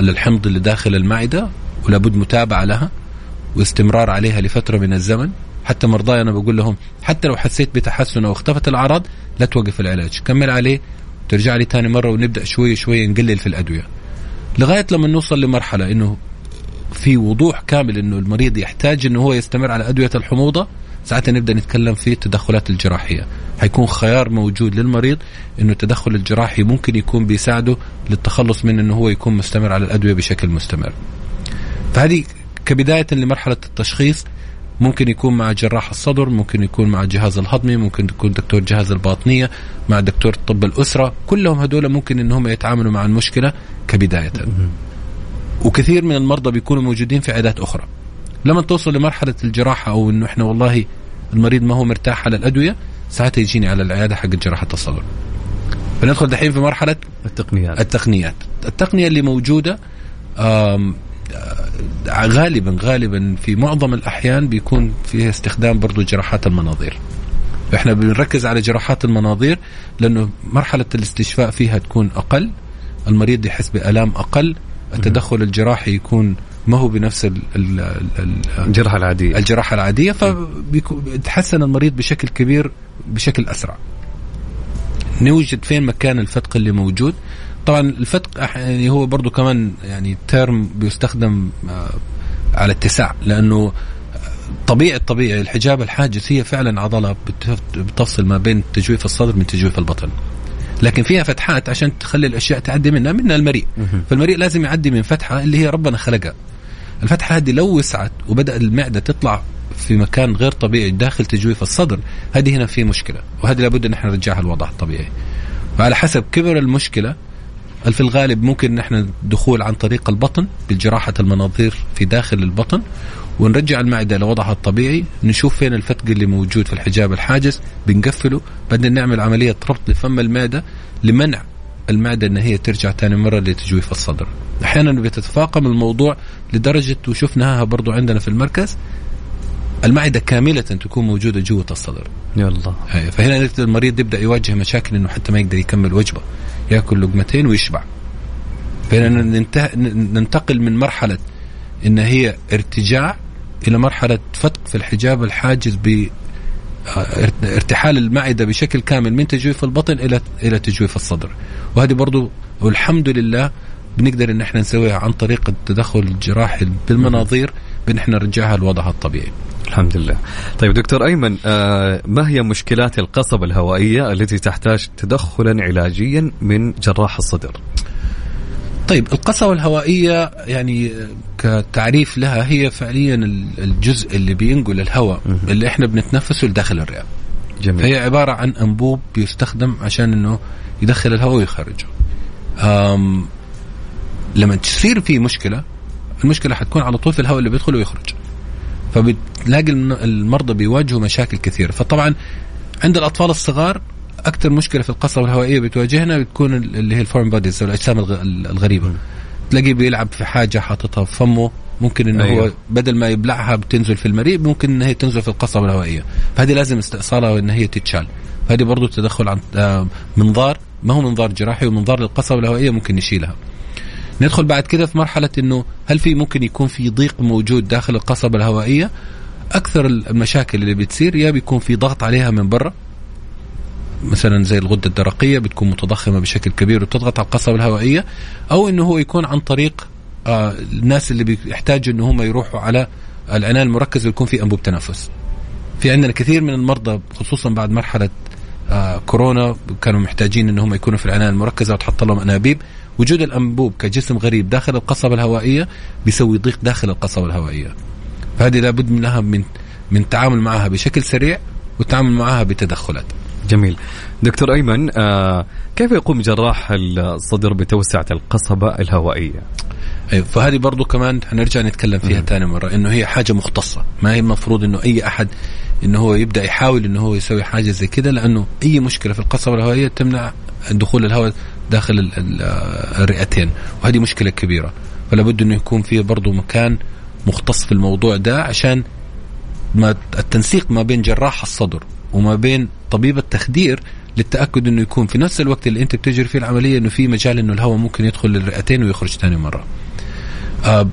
للحمض اللي داخل المعدة ولابد متابعة لها واستمرار عليها لفترة من الزمن. حتى مرضاي أنا بقول لهم حتى لو حسيت بتحسن أو اختفت الأعراض لا توقف العلاج. كمل عليه ترجع لي ثاني مرة ونبدأ شوي شوي نقلل في الأدوية. لغاية لما نوصل لمرحلة إنه في وضوح كامل إنه المريض يحتاج إنه هو يستمر على أدوية الحموضة ساعتها نبدأ نتكلم في التدخلات الجراحية. حيكون خيار موجود للمريض إنه التدخل الجراحي ممكن يكون بيساعده للتخلص من إنه هو يكون مستمر على الأدوية بشكل مستمر. فهذه كبداية لمرحلة التشخيص. ممكن يكون مع جراح الصدر ممكن يكون مع الجهاز الهضمي ممكن يكون دكتور جهاز الباطنية مع دكتور طب الأسرة. كلهم هذول ممكن انهم يتعاملوا مع المشكلة كبداية. وكثير من المرضى بيكونوا موجودين في عيادات أخرى. لما توصل لمرحلة الجراحة أو إنه إحنا والله المريض ما هو مرتاح على الأدوية ساعتها يجيني على العيادة حق جراحه الصدر فندخل دحين في مرحلة التقنيات. التقنيات. التقنية اللي موجودة آه، غالبا غالبا في معظم الأحيان بيكون فيها استخدام برضو جراحات المناظير. إحنا بنركز على جراحات المناظير لأنه مرحلة الاستشفاء فيها تكون أقل المريض يحس بألام أقل التدخل الجراحي يكون ما هو بنفس ال ال ال الجراحة العادية. الجراحة العادية فبيتحسن المريض بشكل كبير بشكل أسرع. نوجد فين مكان الفتق اللي موجود؟ طبعا الفتق يعني هو برضو كمان يعني ترم بيستخدم آه، على اتساع لأنه طبيعي الطبيعي الحجاب الحاجز هي فعلا عضلة بتف- بتفصل ما بين تجويف الصدر من تجويف البطن. لكن فيها فتحات عشان تخلي الأشياء تعدي منها منها المريء. فالمريء لازم يعدي من فتحة اللي هي ربنا خلقها. الفتحة هذه لو وسعت وبدأ المعدة تطلع في مكان غير طبيعي داخل تجويف الصدر هذه هنا في مشكلة وهذه لابد إن إحنا نرجعها الوضع الطبيعي. فعلى حسب كبر المشكلة في الغالب ممكن نحن دخول عن طريق البطن بجراحة المناظير في داخل البطن ونرجع المعدة لوضعها الطبيعي نشوف فين الفتق اللي موجود في الحجاب الحاجز بنقفله بعدين نعمل عملية ربط لفم المعدة لمنع المعدة إن هي ترجع ثاني مرة لتجويف الصدر. أحيانا بتتفاقم الموضوع لدرجة وشفناها برضو عندنا في المركز المعدة كاملة تكون موجودة جوة الصدر. يلا. فهنا المريض يبدأ يواجه مشاكل إنه حتى ما يقدر يكمل وجبة يأكل لقمتين ويشبع. فهنا. ننتقل من مرحلة إن هي ارتجاع إلى مرحلة فتق في الحجاب الحاجز ارتحال المعدة بشكل كامل من تجويف البطن إلى إلى تجويف الصدر. وهذه برضو والحمد لله بنقدر إن إحنا نسويها عن طريق التدخل الجراحي بالمناظير بأن إحنا نرجعها لوضعها الطبيعي. الحمد لله. طيب دكتور أيمن آه ما هي مشكلات القصبة الهوائية التي تحتاج تدخلا علاجيا من جراح الصدر؟ طيب القصبة الهوائية يعني كتعريف لها هي فعليا الجزء اللي بينقل الهواء اللي إحنا بنتنفسه لداخل الرئة. جميل. فهي عبارة عن أنبوب بيستخدم عشان إنه يدخل الهواء ويخرجه. أم لما تصير في مشكلة المشكلة حتكون على طول في الهواء اللي بيدخل ويخرج. فبتلاقي الم- المرضى بيواجهوا مشاكل كثيرة. فطبعا عند الأطفال الصغار أكثر مشكلة في القصبة الهوائية بتواجهنا بتكون ال- اللي هي ال foreign bodies أو الأجسام الغ- الغريبة. تلاقيه بيلعب في حاجة حاططها في فمه ممكن إنه أيوة. هو بدل ما يبلعها بتنزل في المريء ممكن إن هي تنزل في القصبة الهوائية. فهذه لازم استئصالها وإن هي تتشال. فهذه برضو تدخل عن آه، منظار ما هو منظار جراحي ومنظار للقصبة الهوائية ممكن نشيلها. ندخل بعد كده في مرحلة إنه هل في ممكن يكون في ضيق موجود داخل القصبة الهوائية؟ أكثر المشاكل اللي بتصير يا بيكون في ضغط عليها من برا مثلا زي الغدة الدرقية بتكون متضخمة بشكل كبير وتضغط على القصبة الهوائية أو إنه هو يكون عن طريق آه الناس اللي بيحتاجوا ان هم يروحوا على العنايه المركزه ويكون في أنبوب تنفس. في عندنا كثير من المرضى خصوصا بعد مرحلة آه كورونا كانوا محتاجين ان هم يكونوا في العنايه المركزة وتحط لهم أنابيب وجود الأنبوب كجسم غريب داخل القصبة الهوائية بيسوي ضيق داخل القصبة الهوائية. فهذه لابد منها من من التعامل معها بشكل سريع والتعامل معها بتدخلات. جميل. دكتور أيمن آه كيف يقوم جراح الصدر بتوسعة القصبة الهوائية؟ أيوه فهذه برضو كمان حنرجع نتكلم فيها ثاني مرة إنه هي حاجة مختصة. ما هي المفروض إنه أي أحد إنه هو يبدأ يحاول إنه هو يسوي حاجة زي كده لأنه أي مشكلة في القصبة الهوائية تمنع دخول الهواء داخل ال- ال- الرئتين وهذه مشكلة كبيرة. فلا بد إنه يكون فيه برضو مكان مختص في الموضوع ده عشان ما التنسيق ما بين جراح الصدر. وما بين طبيب التخدير للتأكد إنه يكون في نفس الوقت اللي أنت بتجري فيه العملية إنه في مجال إنه الهواء ممكن يدخل للرئتين ويخرج ثاني مرة. آه،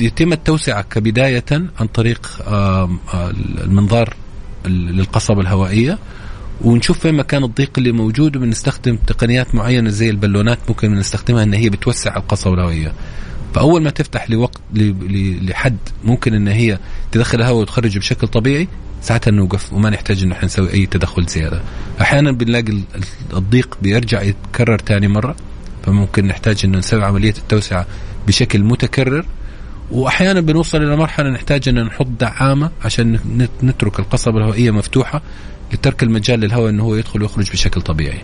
يتم التوسعة كبداية عن طريق آه، المنظار ال- للقصبة الهوائية ونشوف فين مكان الضيق اللي موجود وبنستخدم تقنيات معينة زي البالونات ممكن نستخدمها إن هي بتوسع القصبة الهوائية. فأول ما تفتح لوقت لحد ممكن إن هي تدخل الهواء وتخرجه بشكل طبيعي ساعتها نوقف وما نحتاج انه نسوي أي تدخل زيادة. أحيانا بنلاقي ال- ال- الضيق بيرجع يتكرر ثاني مرة فممكن نحتاج انه نسوي عملية التوسعة بشكل متكرر واحيانا بنوصل إلى مرحلة نحتاج إن نحط دعامة عشان نت- نترك القصبه الهوائية مفتوحة لترك المجال للهواء انه هو يدخل ويخرج بشكل طبيعي.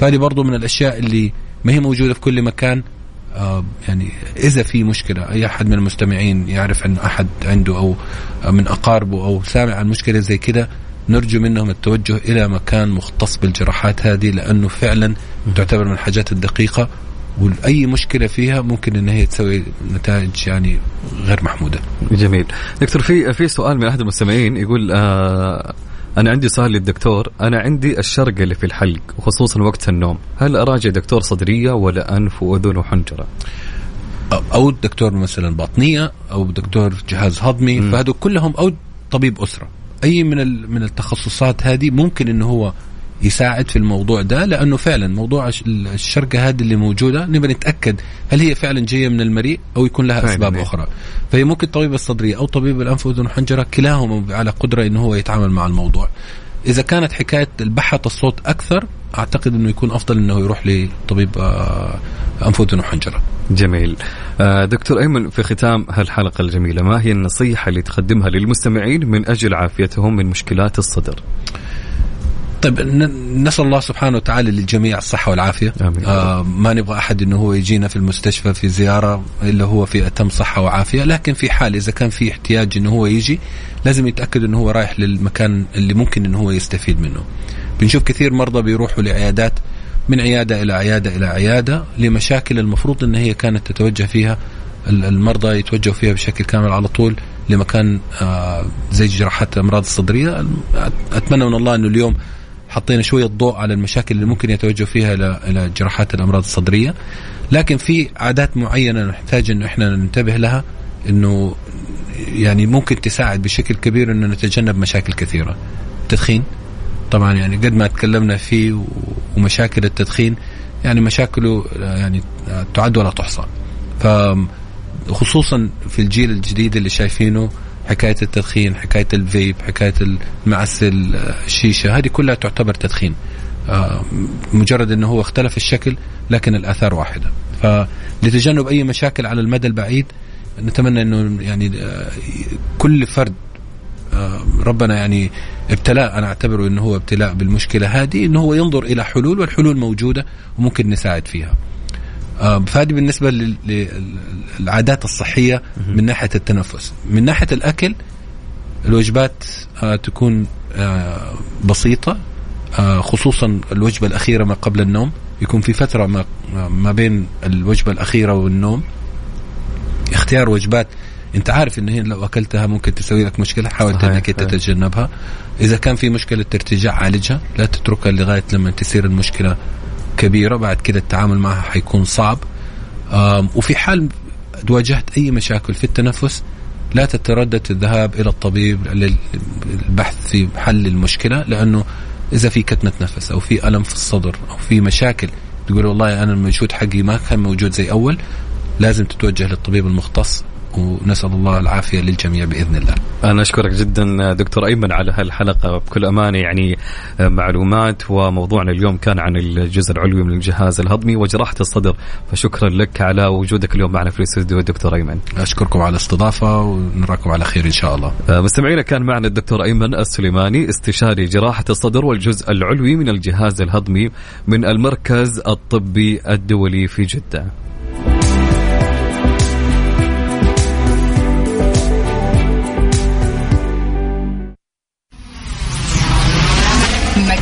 فهذه برضو من الأشياء اللي ما هي موجودة في كل مكان يعني إذا في مشكلة أي أحد من المستمعين يعرف انه أحد عنده أو من أقاربه أو سامع عن مشكلة زي كده نرجو منهم التوجه إلى مكان مختص بالجراحات هذه لأنه فعلا تعتبر من الحاجات الدقيقة وأي مشكلة فيها ممكن إن هي تسوي نتائج يعني غير محمودة. جميل دكتور في في سؤال من أحد المستمعين يقول آه أنا عندي سؤال للدكتور. أنا عندي الشرق اللي في الحلق وخصوصا وقت النوم. هل أراجع دكتور صدرية ولا أنف وأذن وحنجرة؟ أو- أو دكتور مثلا باطنية أو دكتور جهاز هضمي. فهذول كلهم أو طبيب أسرة. أي من من التخصصات هذه ممكن إنه هو يساعد في الموضوع ده لأنه فعلا موضوع الش- الشرقه هذه اللي موجودة نبي نتأكد هل هي فعلا جاية من المريء أو يكون لها أسباب إيه. أخرى. فهي ممكن طبيب الصدرية أو طبيب الأنف وأذن وحنجرة كلاهما على قدرة إنه هو يتعامل مع الموضوع. إذا كانت حكاية البحث الصوت أكثر أعتقد إنه يكون أفضل إنه يروح لطبيب آه، أنف وأذن وحنجرة. جميل. آه دكتور أيمن في ختام هالحلقة الجميلة ما هي النصيحة اللي تقدمها للمستمعين من أجل عافيتهم من مشكلات الصدر؟ طيب نسأل الله سبحانه وتعالى للجميع الصحة والعافية. آمين. آه ما نبغى أحد إنه هو يجينا في المستشفى في زيارة إلا هو في أتم صحة وعافية لكن في حال إذا كان في احتياج إنه هو يجي لازم يتأكد إنه هو رايح للمكان اللي ممكن إنه هو يستفيد منه. بنشوف كثير مرضى بيروحوا لعيادات من عيادة إلى عيادة إلى عيادة لمشاكل المفروض إن هي كانت تتوجه فيها ال- المرضى يتوجهوا فيها بشكل كامل على طول لمكان آه زي جراحات الأمراض الصدرية. أتمنى من الله إنه اليوم حطينا شوية ضوء على المشاكل اللي ممكن يتوجه فيها إلى جراحات الأمراض الصدرية. لكن في عادات معينة نحتاج انه إحنا ننتبه لها إنه يعني ممكن تساعد بشكل كبير إنه نتجنب مشاكل كثيرة. التدخين طبعا يعني قد ما تكلمنا فيه ومشاكل التدخين يعني مشاكله يعني تعد ولا تحصى. ف في الجيل الجديد اللي شايفينه حكاية التدخين حكاية الفيب حكاية المعسل الشيشة هذه كلها تعتبر تدخين آه، مجرد إنه هو اختلف الشكل لكن الآثار واحدة فلتجنب أي مشاكل على المدى البعيد نتمنى إنه يعني آه، كل فرد آه، ربنا يعني ابتلاء أنا أعتبره إنه هو ابتلاء بالمشكلة هذه إنه هو ينظر إلى حلول والحلول موجودة وممكن نساعد فيها. آه، فهذه بالنسبة لل- للعادات الصحية من ناحية التنفس، من ناحية الأكل الوجبات آه، تكون آه، بسيطة آه، خصوصا الوجبة الأخيرة ما قبل النوم. يكون في فترة ما ما بين الوجبة الأخيرة والنوم. اختيار وجبات. أنت عارف إن هي لو أكلتها ممكن تسوي لك مشكلة حاول صحيح، إنك. تتجنبها. إذا كان في مشكلة ارتجاع عالجها. لا تتركها لغاية لما تصير المشكلة كبيرة بعد كده التعامل معها حيكون صعب. وفي حال واجهت أي مشاكل في التنفس لا تتردد الذهاب إلى الطبيب للبحث في حل المشكلة لأنه إذا في كتمة نفس أو في ألم في الصدر أو في مشاكل تقول والله أنا المجهود حقي ما كان موجود زي أول لازم تتوجه للطبيب المختص. ونسأل الله العافية للجميع بإذن الله. أنا أشكرك جدا دكتور أيمن على هالحلقة بكل أمانة يعني معلومات وموضوعنا اليوم كان عن الجزء العلوي من الجهاز الهضمي وجراحة الصدر فشكرا لك على وجودك اليوم معنا في الاستوديو دكتور أيمن أشكركم على الاستضافة ونراكم على خير إن شاء الله. مستمعينا كان معنا الدكتور أيمن السليماني استشاري جراحة الصدر والجزء العلوي من الجهاز الهضمي من المركز الطبي الدولي في جدة